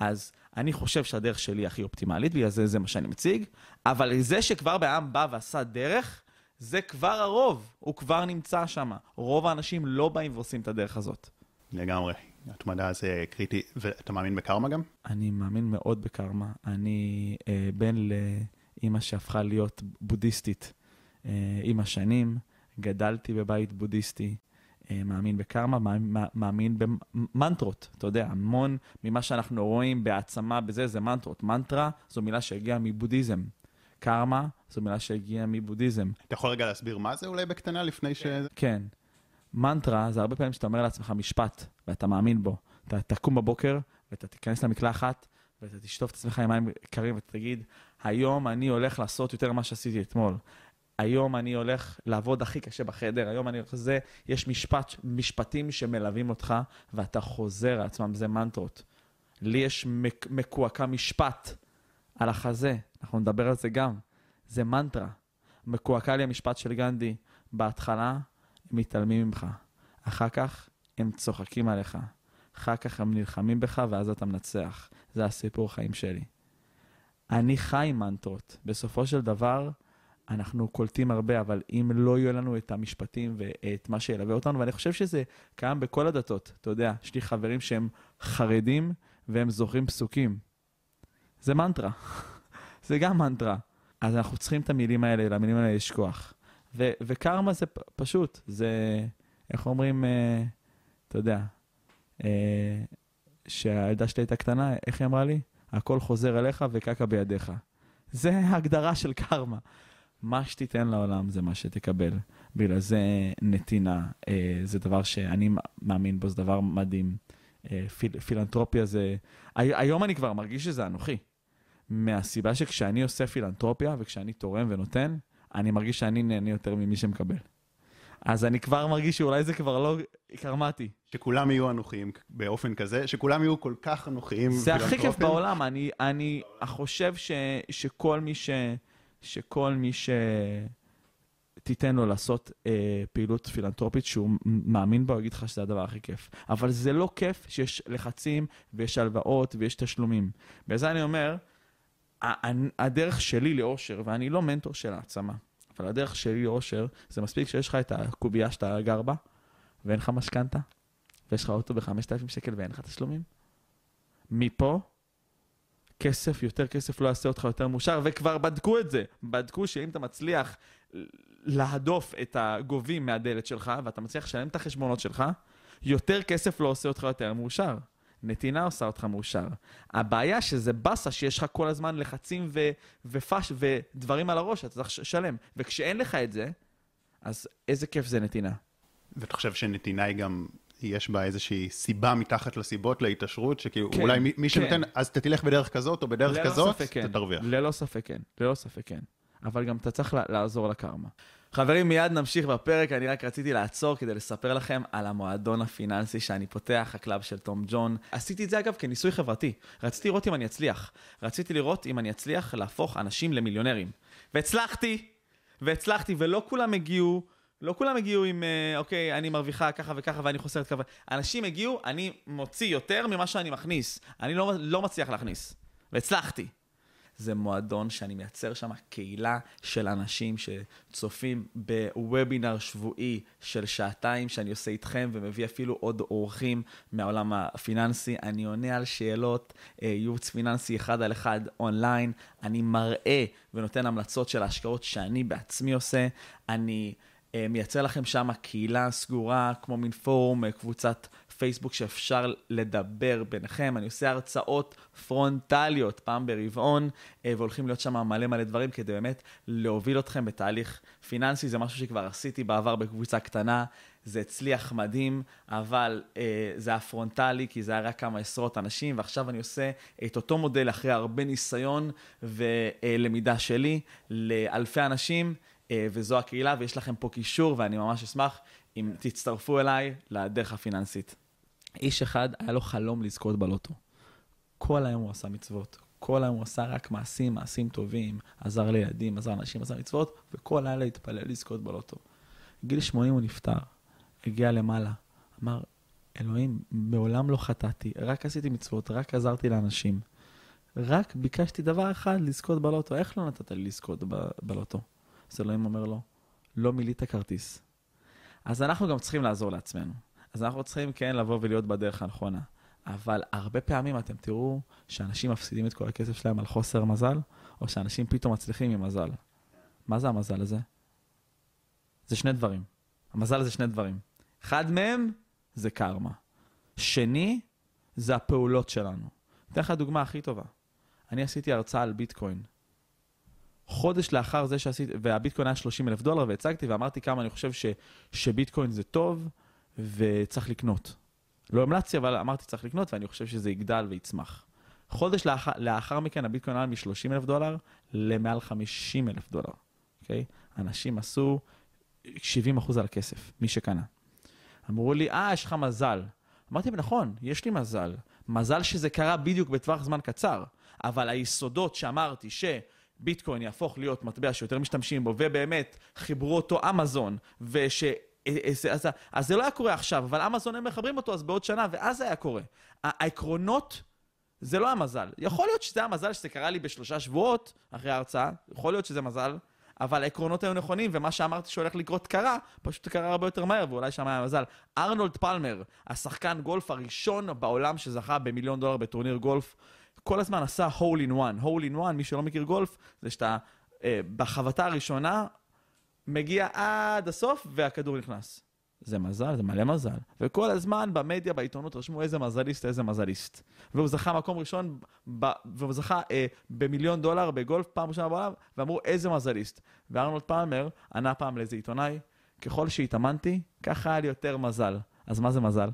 אז אני חושב שהדרך שלי הכי אופטימלית, בגלל זה זה מה שאני מציג, אבל זה שכבר בעם בא ועשה דרך, זה כבר הרוב, הוא כבר נמצא שם. רוב האנשים לא באים ועושים את הדרך הזאת. לגמרי. התמדה זה קריטי, ואתה מאמין בקרמה גם? אני מאמין מאוד בקרמה. אני אה, בן לאימא שהפכה להיות בודהיסטית אה, עם השנים, גדלתי בבית בודהיסטי, אה, מאמין בקרמה, מאמין, מאמין במנטרות. אתה יודע, המון ממה שאנחנו רואים בהעצמה בזה, זה מנטרות. מנטרה זו מילה שהגיעה מבודהיזם. קרמה זו מילה שהגיעה מבודהיזם. אתה יכול רגע להסביר מה זה אולי בקטנה לפני ש... כן. מנטרה זה הרבה פעמים שאתה אומר לעצמך משפט, ואתה מאמין בו. אתה תקום בבוקר, ואתה תיכנס למקלחת, ואתה תשטוף את עצמך עם מים קרים, ואתה תגיד, היום אני הולך לעשות יותר ממה שעשיתי אתמול. היום אני הולך לעבוד הכי קשה בחדר, היום אני הולך לזה, יש משפט, משפטים שמלווים אותך, ואתה חוזר על עצמם, זה מנטרות. לי יש מק, מקועקע משפט על החזה, אנחנו נדבר על זה גם. זה מנטרה. מקועקע לי המשפט של גנדי, בהתחלה מתעלמים ממך. אחר כך הם צוחקים עליך. אחר כך הם נלחמים בך ואז אתה מנצח. זה הסיפור חיים שלי. אני חי עם מנטרות. בסופו של דבר, אנחנו קולטים הרבה, אבל אם לא יהיו לנו את המשפטים ואת מה שילווה אותנו, ואני חושב שזה קיים בכל הדתות. אתה יודע, יש לי חברים שהם חרדים והם זוכרים פסוקים. זה מנטרה. [LAUGHS] זה גם מנטרה. אז אנחנו צריכים את המילים האלה, למילים האלה יש כוח. ו- וקרמה זה פ- פשוט, זה, איך אומרים, אה, אתה יודע, אה, שהילדה שלי הייתה קטנה, איך היא אמרה לי? הכל חוזר אליך וקקע בידיך. זה ההגדרה של קרמה. מה שתיתן לעולם זה מה שתקבל. בגלל זה נתינה, אה, זה דבר שאני מאמין בו, זה דבר מדהים. אה, פיל, פילנטרופיה זה... היום אני כבר מרגיש שזה אנוכי. מהסיבה שכשאני עושה פילנטרופיה וכשאני תורם ונותן, אני מרגיש שאני נהנה יותר ממי שמקבל. אז אני כבר מרגיש שאולי זה כבר לא קרמטי. שכולם יהיו אנוכיים באופן כזה, שכולם יהיו כל כך אנוכיים. זה הכי כיף בעולם, אני, אני חושב ש, שכל מי ש... שכל מי ש... תיתן לו לעשות אה, פעילות פילנטרופית שהוא מאמין בה, הוא יגיד לך שזה הדבר הכי כיף. אבל זה לא כיף שיש לחצים ויש הלוואות ויש תשלומים. בזה אני אומר, הדרך שלי לאושר, ואני לא מנטור של העצמה, אבל הדרך שלי לאושר, זה מספיק שיש לך את הקובייה שאתה גר בה, ואין לך משכנתה, ויש לך אוטו ב-5,000 שקל ואין לך תשלומים. מפה, כסף, יותר כסף לא יעשה אותך יותר מאושר, וכבר בדקו את זה. בדקו שאם אתה מצליח להדוף את הגובים מהדלת שלך, ואתה מצליח לשלם את החשבונות שלך, יותר כסף לא עושה אותך יותר מאושר. נתינה עושה אותך מאושר. הבעיה שזה באסה שיש לך כל הזמן לחצים ו- ופש ודברים על הראש, אתה צריך לשלם. וכשאין לך את זה, אז איזה כיף זה נתינה. ואתה חושב שנתינה היא גם, יש בה איזושהי סיבה מתחת לסיבות להתעשרות, שכאילו כן, אולי מי, מי כן. שנותן, אז אתה תלך בדרך כזאת או בדרך כזאת, ספק כן. אתה תרוויח. ללא ספק כן, ללא ספק כן. אבל גם אתה צריך לעזור לקרמה. חברים, מיד נמשיך בפרק, אני רק רציתי לעצור כדי לספר לכם על המועדון הפיננסי שאני פותח, הקלאב של תום ג'ון. עשיתי את זה אגב כניסוי חברתי. רציתי לראות אם אני אצליח. רציתי לראות אם אני אצליח להפוך אנשים למיליונרים. והצלחתי, והצלחתי, ולא כולם הגיעו, לא כולם הגיעו עם, אה, אוקיי, אני מרוויחה ככה וככה ואני חוסרת ככה. אנשים הגיעו, אני מוציא יותר ממה שאני מכניס. אני לא, לא מצליח להכניס. והצלחתי. זה מועדון שאני מייצר שם קהילה של אנשים שצופים בוובינר שבועי של שעתיים שאני עושה איתכם ומביא אפילו עוד אורחים מהעולם הפיננסי. אני עונה על שאלות, אה, ייעוץ פיננסי אחד על אחד אונליין. אני מראה ונותן המלצות של ההשקעות שאני בעצמי עושה. אני אה, מייצר לכם שם קהילה סגורה, כמו מין פורום, אה, קבוצת פייסבוק שאפשר לדבר ביניכם. אני עושה הרצאות פרונטליות פעם ברבעון, אה, והולכים להיות שם מלא מלא דברים כדי באמת להוביל אתכם בתהליך פיננסי. זה משהו שכבר עשיתי בעבר בקבוצה קטנה, זה הצליח מדהים, אבל אה, זה היה פרונטלי, כי זה היה רק כמה עשרות אנשים, ועכשיו אני עושה את אותו מודל אחרי הרבה ניסיון ולמידה שלי לאלפי אנשים. אה, וזו הקהילה, ויש לכם פה קישור, ואני ממש אשמח אם תצטרפו אליי לדרך הפיננסית. איש אחד, היה לו חלום לזכות בלוטו. כל היום הוא עשה מצוות. כל היום הוא עשה רק מעשים, מעשים טובים, עזר לילדים, עזר לאנשים, עשה מצוות, וכל לילה התפלל לזכות בלוטו. גיל 80 הוא נפטר, הגיע למעלה, אמר, אלוהים, מעולם לא חטאתי, רק עשיתי מצוות, רק עזרתי לאנשים. רק ביקשתי דבר אחד, לזכות בלוטו. איך לא נתת לי לזכות ב- בלוטו? אז אלוהים אומר לו, לא מילאת כרטיס. אז אנחנו גם צריכים לעזור לעצמנו. אז אנחנו צריכים כן לבוא ולהיות בדרך הנכונה. אבל הרבה פעמים אתם תראו שאנשים מפסידים את כל הכסף שלהם על חוסר מזל, או שאנשים פתאום מצליחים עם מזל. מה זה המזל הזה? זה שני דברים. המזל זה שני דברים. אחד מהם זה קרמה. שני, זה הפעולות שלנו. אתן לך דוגמה הכי טובה. אני עשיתי הרצאה על ביטקוין. חודש לאחר זה שעשיתי, והביטקוין היה 30 אלף דולר, והצגתי ואמרתי כמה אני חושב ש, שביטקוין זה טוב וצריך לקנות. לא המלצתי, אבל אמרתי צריך לקנות, ואני חושב שזה יגדל ויצמח. חודש לאחר, לאחר מכן הביטקוין עלה מ-30 אלף דולר למעל 50 אלף דולר, אוקיי? אנשים עשו 70 אחוז על הכסף, מי שקנה. אמרו לי, אה, יש לך מזל. אמרתי, נכון, יש לי מזל. מזל שזה קרה בדיוק בטווח זמן קצר, אבל היסודות שאמרתי שביטקוין יהפוך להיות מטבע שיותר משתמשים בו, ובאמת חיברו אותו אמזון, וש... אז, אז, אז זה לא היה קורה עכשיו, אבל אמזון הם מחברים אותו אז בעוד שנה, ואז זה היה קורה. העקרונות, זה לא המזל. יכול להיות שזה המזל שזה קרה לי בשלושה שבועות אחרי ההרצאה, יכול להיות שזה מזל, אבל העקרונות היו נכונים, ומה שאמרתי שהולך לקרות קרה, פשוט קרה הרבה יותר מהר, ואולי שם היה מזל. ארנולד פלמר, השחקן גולף הראשון בעולם שזכה במיליון דולר בטורניר גולף, כל הזמן עשה הול אין וואן. הול אין וואן, מי שלא מכיר גולף, זה שאתה אה, בחבטה הראשונה מגיע עד הסוף והכדור נכנס. זה מזל, זה מלא מזל. וכל הזמן במדיה, בעיתונות, רשמו איזה מזליסט, איזה מזליסט. והוא זכה מקום ראשון, ב... והוא זכה אה, במיליון דולר בגולף פעם ראשונה בעולם, ואמרו איזה מזליסט. וארנולד פלמר ענה פעם לאיזה עיתונאי, ככל שהתאמנתי, ככה היה לי יותר מזל. אז מה זה מזל?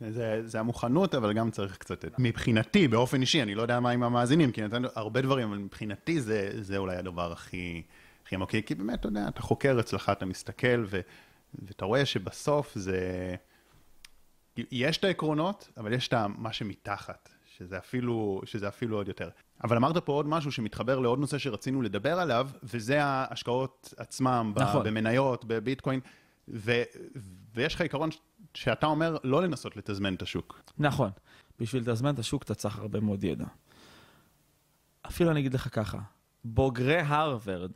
זה, זה המוכנות, אבל גם צריך קצת... את- מבחינתי, באופן אישי, אני לא יודע מה עם המאזינים, כי נתנו הרבה דברים, אבל מבחינתי זה, זה אולי הדבר הכי, הכי עמוק. כי באמת, אתה יודע, אתה חוקר אצלך, אתה מסתכל, ו, ואתה רואה שבסוף זה... יש את העקרונות, אבל יש את מה שמתחת, שזה אפילו, שזה אפילו עוד יותר. אבל אמרת פה עוד משהו שמתחבר לעוד נושא שרצינו לדבר עליו, וזה ההשקעות עצמם, נכון. במניות, בביטקוין, ו, ויש לך עיקרון שאתה אומר לא לנסות לתזמן את השוק. נכון. בשביל לתזמן את השוק אתה צריך הרבה מאוד ידע. אפילו אני אגיד לך ככה, בוגרי הרווארד,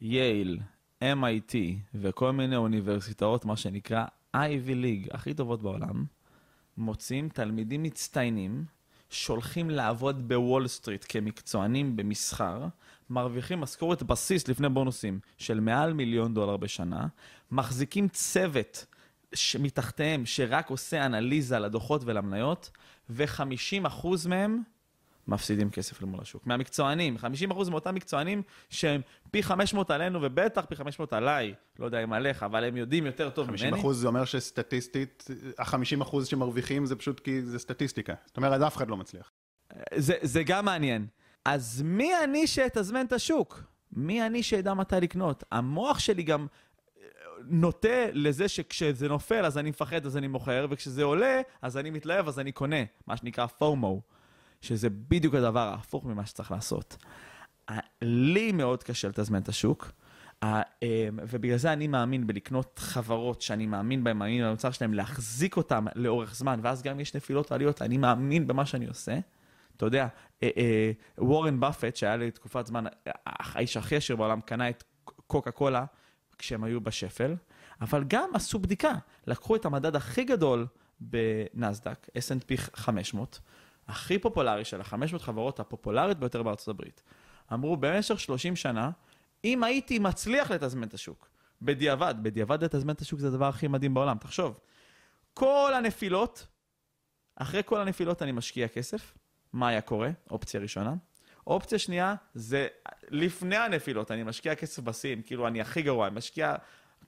Yale, MIT וכל מיני אוניברסיטאות, מה שנקרא Ivy League, הכי טובות בעולם, מוצאים תלמידים מצטיינים, שולחים לעבוד בוול סטריט כמקצוענים במסחר, מרוויחים משכורת בסיס לפני בונוסים של מעל מיליון דולר בשנה, מחזיקים צוות מתחתיהם שרק עושה אנליזה לדוחות ולמניות, ו-50% מהם מפסידים כסף למול השוק. מהמקצוענים, 50% מאותם מקצוענים שהם פי 500 עלינו, ובטח פי 500 עליי, לא יודע אם עליך, אבל הם יודעים יותר טוב 50 ממני. אחוז זה אומר שסטטיסטית, ה-50 אחוז שמרוויחים זה פשוט כי זה סטטיסטיקה. זאת אומרת, אף אחד לא מצליח. זה, זה גם מעניין. אז מי אני שאתזמן את השוק? מי אני שידע מתי לקנות? המוח שלי גם אה, נוטה לזה שכשזה נופל אז אני מפחד אז אני מוכר, וכשזה עולה אז אני מתלהב אז אני קונה, מה שנקרא פומו, שזה בדיוק הדבר ההפוך ממה שצריך לעשות. לי מאוד קשה לתזמן את השוק, אמ, ובגלל זה אני מאמין בלקנות חברות שאני מאמין בהן, מאמין במוצר שלהן, להחזיק אותן לאורך זמן, ואז גם יש נפילות ועליות, אני מאמין במה שאני עושה. אתה יודע, וורן באפט, שהיה לי תקופת זמן, האיש הכי עשיר בעולם, קנה את קוקה קולה כשהם היו בשפל, אבל גם עשו בדיקה, לקחו את המדד הכי גדול בנסדק, S&P 500, הכי פופולרי של ה-500 חברות הפופולרית ביותר בארצות הברית. אמרו, במשך 30 שנה, אם הייתי מצליח לתזמן את השוק, בדיעבד, בדיעבד לתזמן את השוק זה הדבר הכי מדהים בעולם, תחשוב. כל הנפילות, אחרי כל הנפילות אני משקיע כסף, מה היה קורה? אופציה ראשונה. אופציה שנייה זה לפני הנפילות, אני משקיע כסף בסין, כאילו אני הכי גרוע, אני משקיע,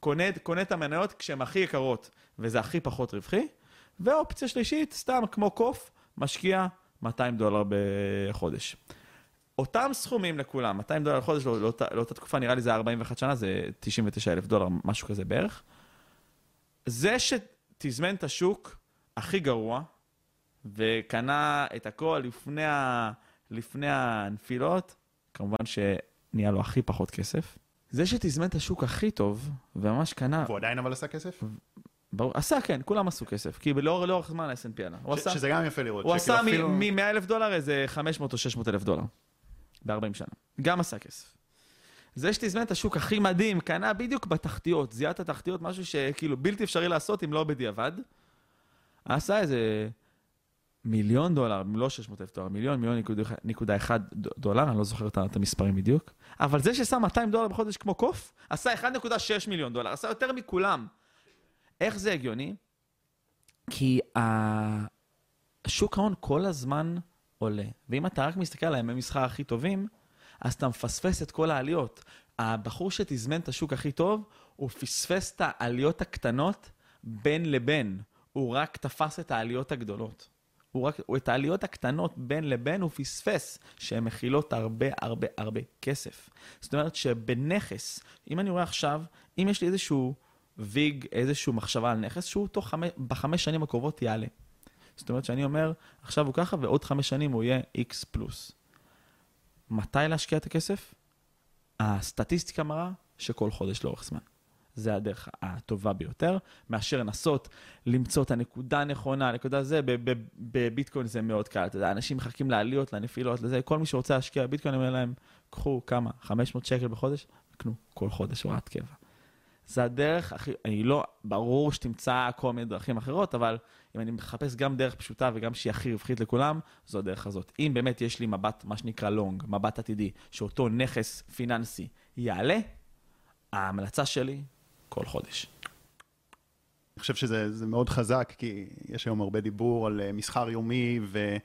קונה, קונה את המניות כשהן הכי יקרות, וזה הכי פחות רווחי. ואופציה שלישית, סתם כמו קוף, משקיע 200 דולר בחודש. אותם סכומים לכולם, 200 דולר לחודש לא, לאותה, לאותה תקופה, נראה לי זה 41 שנה, זה 99 אלף דולר, משהו כזה בערך. זה שתזמן את השוק הכי גרוע, וקנה את הכל לפני, ה... לפני הנפילות, כמובן שנהיה לו הכי פחות כסף. זה שתזמן את השוק הכי טוב, וממש קנה, והוא עדיין אבל עשה כסף? ברור, עשה כן, כולם עשו כסף, כי לאור, לאורך זמן ה-S&P עלה. הוא ש- עשה, שזה גם יפה לראות. הוא עשה אפילו- מ-100 אלף דולר איזה 500 או 600 אלף דולר, ב-40 שנה. גם עשה כסף. זה שתזמן את השוק הכי מדהים, קנה בדיוק בתחתיות, זיהה את התחתיות, משהו שכאילו בלתי אפשרי לעשות אם לא בדיעבד. עשה איזה מיליון דולר, לא 600 אלף דולר, מיליון, מיליון נקודה- אחד דולר, אני לא זוכר את המספרים בדיוק. אבל זה ששם 200 דולר בחודש כמו קוף, עשה 1.6 מיליון דולר, עשה יותר מכולם. איך זה הגיוני? כי ה- שוק ההון כל הזמן עולה, ואם אתה רק מסתכל על הימי מסחר הכי טובים, אז אתה מפספס את כל העליות. הבחור שתזמן את השוק הכי טוב, הוא פספס את העליות הקטנות בין לבין. הוא רק תפס את העליות הגדולות. הוא רק, את העליות הקטנות בין לבין הוא פספס, שהן מכילות הרבה הרבה הרבה כסף. זאת אומרת שבנכס, אם אני רואה עכשיו, אם יש לי איזשהו ויג, איזשהו מחשבה על נכס, שהוא תוך חמש, בחמש שנים הקרובות יעלה. זאת אומרת שאני אומר, עכשיו הוא ככה, ועוד חמש שנים הוא יהיה X פלוס. מתי להשקיע את הכסף? הסטטיסטיקה מראה שכל חודש לאורך זמן. זה הדרך הטובה ביותר, מאשר לנסות למצוא את הנקודה הנכונה, הנקודה זה, בביטקוין זה מאוד קל, אתה יודע, אנשים מחכים לעליות, לנפילות, לזה, כל מי שרוצה להשקיע בביטקוין, אני אומר להם, קחו כמה, 500 שקל בחודש, קנו כל חודש הוראת קבע. זה הדרך הכי, אני לא, ברור שתמצא כל מיני דרכים אחרות, אבל אם אני מחפש גם דרך פשוטה וגם שהיא הכי רווחית לכולם, זו הדרך הזאת. אם באמת יש לי מבט, מה שנקרא לונג, מבט עתידי, שאותו נכס פיננסי יעלה, ההמלצה שלי, כל חודש. אני חושב שזה זה מאוד חזק, כי יש היום הרבה דיבור על אה, מסחר יומי ו,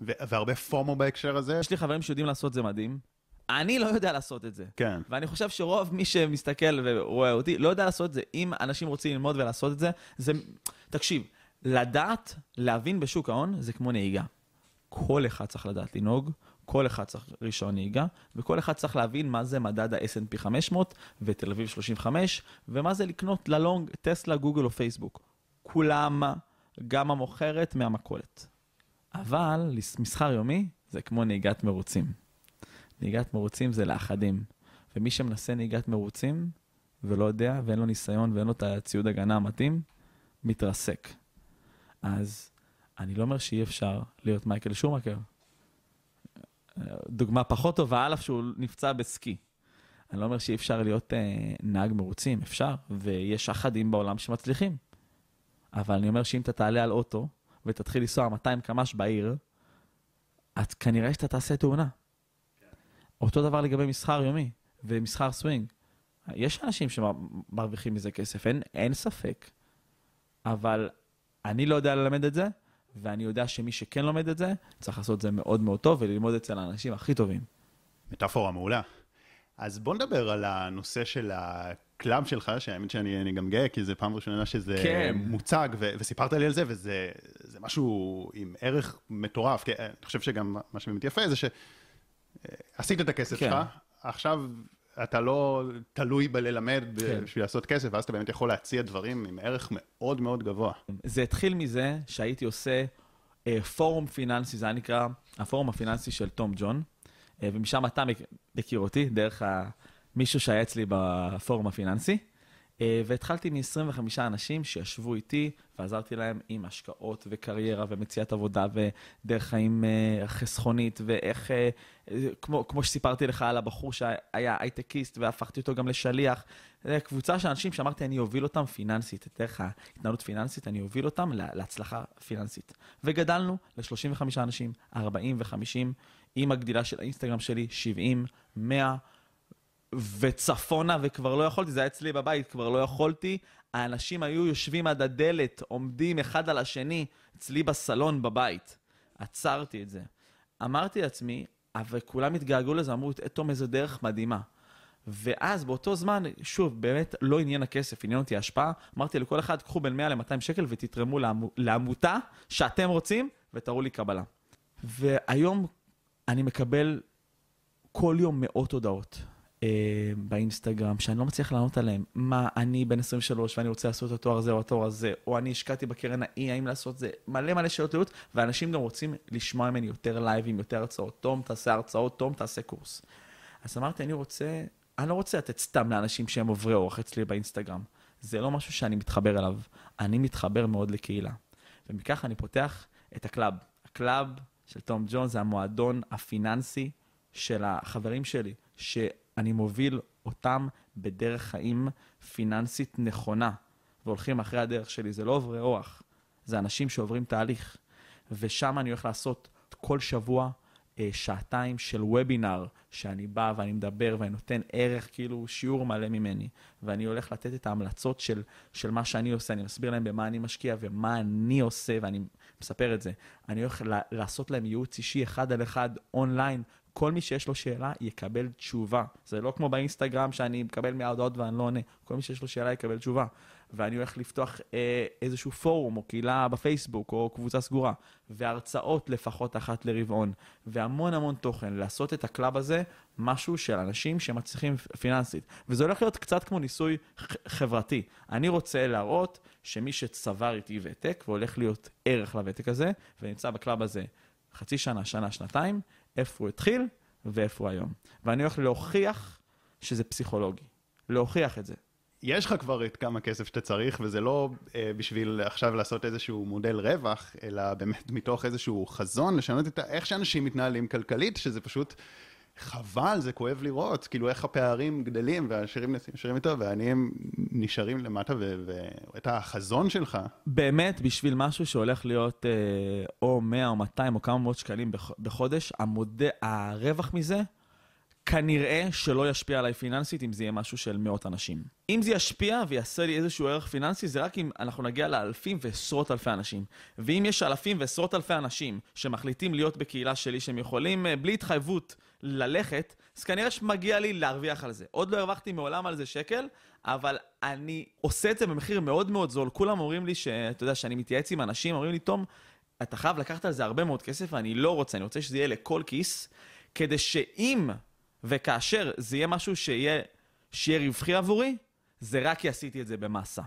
ו, והרבה פומו בהקשר הזה. יש לי חברים שיודעים לעשות זה מדהים. אני לא יודע לעשות את זה. כן. ואני חושב שרוב מי שמסתכל ורואה אותי לא יודע לעשות את זה. אם אנשים רוצים ללמוד ולעשות את זה, זה... תקשיב, לדעת, להבין בשוק ההון זה כמו נהיגה. כל אחד צריך לדעת לנהוג, כל אחד צריך רישיון נהיגה, וכל אחד צריך להבין מה זה מדד ה-S&P 500 ותל אביב 35, ומה זה לקנות ללונג טסלה, גוגל או פייסבוק. כולם, גם המוכרת מהמכולת. אבל מסחר יומי זה כמו נהיגת מרוצים. נהיגת מרוצים זה לאחדים. ומי שמנסה נהיגת מרוצים ולא יודע, ואין לו ניסיון ואין לו את הציוד הגנה המתאים, מתרסק. אז אני לא אומר שאי אפשר להיות מייקל שומאכר. דוגמה פחות טובה, על אף שהוא נפצע בסקי. אני לא אומר שאי אפשר להיות אה, נהג מרוצים, אפשר, ויש אחדים בעולם שמצליחים. אבל אני אומר שאם אתה תעלה על אוטו ותתחיל לנסוע 200 קמ"ש בעיר, אז כנראה שאתה תעשה תאונה. אותו דבר לגבי מסחר יומי ומסחר סווינג. יש אנשים שמרוויחים מזה כסף, אין, אין ספק. אבל אני לא יודע ללמד את זה, ואני יודע שמי שכן לומד את זה, צריך לעשות את זה מאוד מאוד טוב וללמוד אצל האנשים הכי טובים. מטאפורה מעולה. אז בוא נדבר על הנושא של הקלאב שלך, שהאמת שאני גם גאה, כי זו פעם ראשונה שזה כן. מוצג, ו- וסיפרת לי על זה, וזה זה משהו עם ערך מטורף. כי אני חושב שגם מה שבאמת יפה זה שעשית את הכסף כן. שלך, עכשיו אתה לא תלוי בללמד כן. בשביל לעשות כסף, ואז אתה באמת יכול להציע דברים עם ערך מאוד מאוד גבוה. זה התחיל מזה שהייתי עושה אה, פורום פיננסי, זה היה נקרא הפורום הפיננסי של תום ג'ון, אה, ומשם אתה מכ- מכיר אותי, דרך ה... מישהו שהיה אצלי בפורום הפיננסי, והתחלתי מ-25 אנשים שישבו איתי ועזרתי להם עם השקעות וקריירה ומציאת עבודה ודרך חיים אה, חסכונית ואיך, אה, אה, כמו, כמו שסיפרתי לך על הבחור שהיה הייטקיסט והפכתי אותו גם לשליח. קבוצה של אנשים שאמרתי, אני אוביל אותם פיננסית, את דרך ההתנהלות פיננסית, אני אוביל אותם לה- להצלחה פיננסית. וגדלנו ל-35 אנשים, 40 ו-50, עם הגדילה של האינסטגרם שלי, 70, 100, וצפונה, וכבר לא יכולתי, זה היה אצלי בבית, כבר לא יכולתי. האנשים היו יושבים עד הדלת, עומדים אחד על השני, אצלי בסלון בבית. עצרתי את זה. אמרתי לעצמי, אבל כולם התגעגעו לזה, אמרו, "אה, תום, איזה דרך מדהימה. ואז באותו זמן, שוב, באמת לא עניין הכסף, עניין אותי ההשפעה. אמרתי לכל אחד, קחו בין 100 ל-200 שקל ותתרמו לעמו, לעמותה שאתם רוצים, ותראו לי קבלה. והיום אני מקבל כל יום מאות הודעות באינסטגרם, שאני לא מצליח לענות עליהן. מה, אני בן 23 ואני רוצה לעשות את התואר הזה או התואר הזה, או אני השקעתי בקרן האי, האם לעשות זה, מלא מלא שאלות לייעוץ, ואנשים גם רוצים לשמוע ממני יותר לייבים, יותר הרצאות. תום, תעשה הרצאות, תום, תעשה קורס. אז אמרתי, אני רוצה, אני לא רוצה לתת סתם לאנשים שהם עוברי אורח אצלי באינסטגרם. זה לא משהו שאני מתחבר אליו. אני מתחבר מאוד לקהילה. ומכך אני פותח את הקלאב. הקלאב של תום ג'ון זה המועדון הפיננסי של החברים שלי, שאני מוביל אותם בדרך חיים פיננסית נכונה, והולכים אחרי הדרך שלי. זה לא עוברי אורח, זה אנשים שעוברים תהליך. ושם אני הולך לעשות כל שבוע אה, שעתיים של וובינר, שאני בא ואני מדבר ואני נותן ערך, כאילו שיעור מלא ממני. ואני הולך לתת את ההמלצות של, של מה שאני עושה, אני מסביר להם במה אני משקיע ומה אני עושה, ואני מספר את זה. אני הולך לעשות להם ייעוץ אישי אחד על אחד אונליין. כל מי שיש לו שאלה יקבל תשובה. זה לא כמו באינסטגרם שאני מקבל מההודעות ואני לא עונה. כל מי שיש לו שאלה יקבל תשובה. ואני הולך לפתוח אה, איזשהו פורום או קהילה בפייסבוק או קבוצה סגורה, והרצאות לפחות אחת לרבעון, והמון המון תוכן, לעשות את הקלאב הזה משהו של אנשים שמצליחים פיננסית. וזה הולך להיות קצת כמו ניסוי חברתי. אני רוצה להראות שמי שצבר איתי ותק והולך להיות ערך לוותק הזה, ונמצא בקלאב הזה חצי שנה, שנה, שנתיים, איפה הוא התחיל ואיפה הוא היום. ואני הולך להוכיח שזה פסיכולוגי. להוכיח את זה. יש לך כבר את כמה כסף שאתה צריך, וזה לא אה, בשביל עכשיו לעשות איזשהו מודל רווח, אלא באמת מתוך איזשהו חזון, לשנות את ה- איך שאנשים מתנהלים כלכלית, שזה פשוט חבל, זה כואב לראות, כאילו איך הפערים גדלים, והעשירים נשארים יותר, והעניים נשארים למטה, ואת החזון שלך, באמת, בשביל משהו שהולך להיות אה, או 100 או 200 או כמה מאות שקלים בח- בחודש, המוד... הרווח מזה כנראה שלא ישפיע עליי פיננסית אם זה יהיה משהו של מאות אנשים. אם זה ישפיע ויעשה לי איזשהו ערך פיננסי, זה רק אם אנחנו נגיע לאלפים ועשרות אלפי אנשים. ואם יש אלפים ועשרות אלפי אנשים שמחליטים להיות בקהילה שלי, שהם יכולים אה, בלי התחייבות ללכת, אז כנראה שמגיע לי להרוויח על זה. עוד לא הרווחתי מעולם על זה שקל, אבל אני עושה את זה במחיר מאוד מאוד זול. כולם אומרים לי, שאתה יודע, שאני מתייעץ עם אנשים, אומרים לי, תום, אתה חייב לקחת על זה הרבה מאוד כסף, ואני לא רוצה, אני רוצה שזה יהיה לכל כיס, כדי שאם וכאשר זה יהיה משהו שיהיה, שיהיה רווחי עבורי, זה רק כי עשיתי את זה במאסה.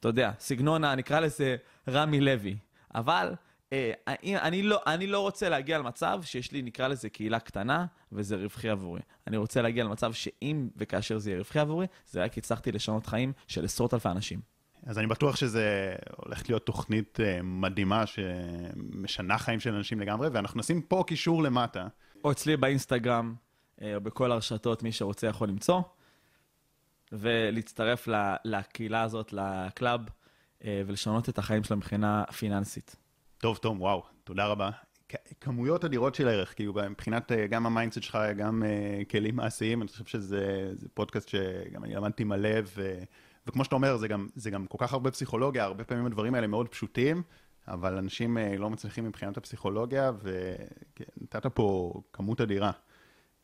אתה יודע, סגנון, נקרא לזה רמי לוי. אבל אני, אני, לא, אני לא רוצה להגיע למצב שיש לי, נקרא לזה קהילה קטנה, וזה רווחי עבורי. אני רוצה להגיע למצב שאם וכאשר זה יהיה רווחי עבורי, זה רק הצלחתי לשנות חיים של עשרות אלפי אנשים. אז אני בטוח שזה הולך להיות תוכנית אה, מדהימה שמשנה חיים של אנשים לגמרי, ואנחנו נשים פה קישור למטה. או אצלי באינסטגרם, אה, או בכל הרשתות, מי שרוצה יכול למצוא, ולהצטרף לקהילה הזאת, לקלאב, אה, ולשנות את החיים שלו מבחינה פיננסית. טוב, תום, וואו, תודה רבה. כמויות אדירות של ערך, כאילו, מבחינת אה, גם ה mindset שלך, גם אה, כלים מעשיים, אני חושב שזה זה פודקאסט שגם אני למדתי מלא, ו, וכמו שאתה אומר, זה גם, זה גם כל כך הרבה פסיכולוגיה, הרבה פעמים הדברים האלה מאוד פשוטים, אבל אנשים אה, לא מצליחים מבחינת הפסיכולוגיה, ונתת פה כמות אדירה.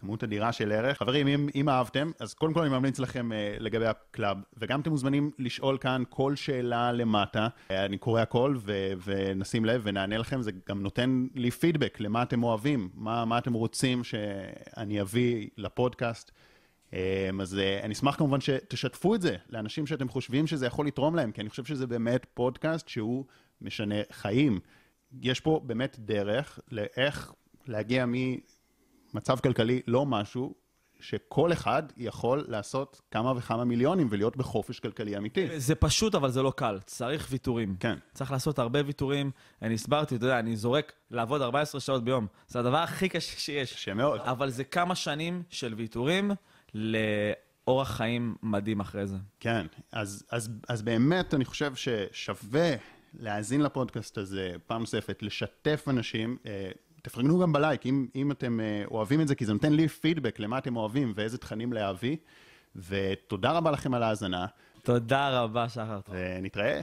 כמות אדירה של ערך. חברים, אם, אם אהבתם, אז קודם כל אני ממליץ לכם uh, לגבי הקלאב, וגם אתם מוזמנים לשאול כאן כל שאלה למטה. Uh, אני קורא הכל ו- ונשים לב ונענה לכם, זה גם נותן לי פידבק למה אתם אוהבים, מה, מה אתם רוצים שאני אביא לפודקאסט. Um, אז uh, אני אשמח כמובן שתשתפו את זה לאנשים שאתם חושבים שזה יכול לתרום להם, כי אני חושב שזה באמת פודקאסט שהוא משנה חיים. יש פה באמת דרך לאיך להגיע מ... מצב כלכלי לא משהו שכל אחד יכול לעשות כמה וכמה מיליונים ולהיות בחופש כלכלי אמיתי. זה פשוט, אבל זה לא קל. צריך ויתורים. כן. צריך לעשות הרבה ויתורים. אני הסברתי, אתה יודע, אני זורק לעבוד 14 שעות ביום. זה הדבר הכי קשה שיש. קשה מאוד. אבל זה כמה שנים של ויתורים לאורח חיים מדהים אחרי זה. כן, אז, אז, אז באמת אני חושב ששווה להאזין לפודקאסט הזה פעם נוספת, לשתף אנשים. אה, תפרגנו גם בלייק, אם, אם אתם uh, אוהבים את זה, כי זה נותן לי פידבק למה אתם אוהבים ואיזה תכנים להביא. ותודה רבה לכם על ההאזנה. תודה רבה, שחר. ונתראה.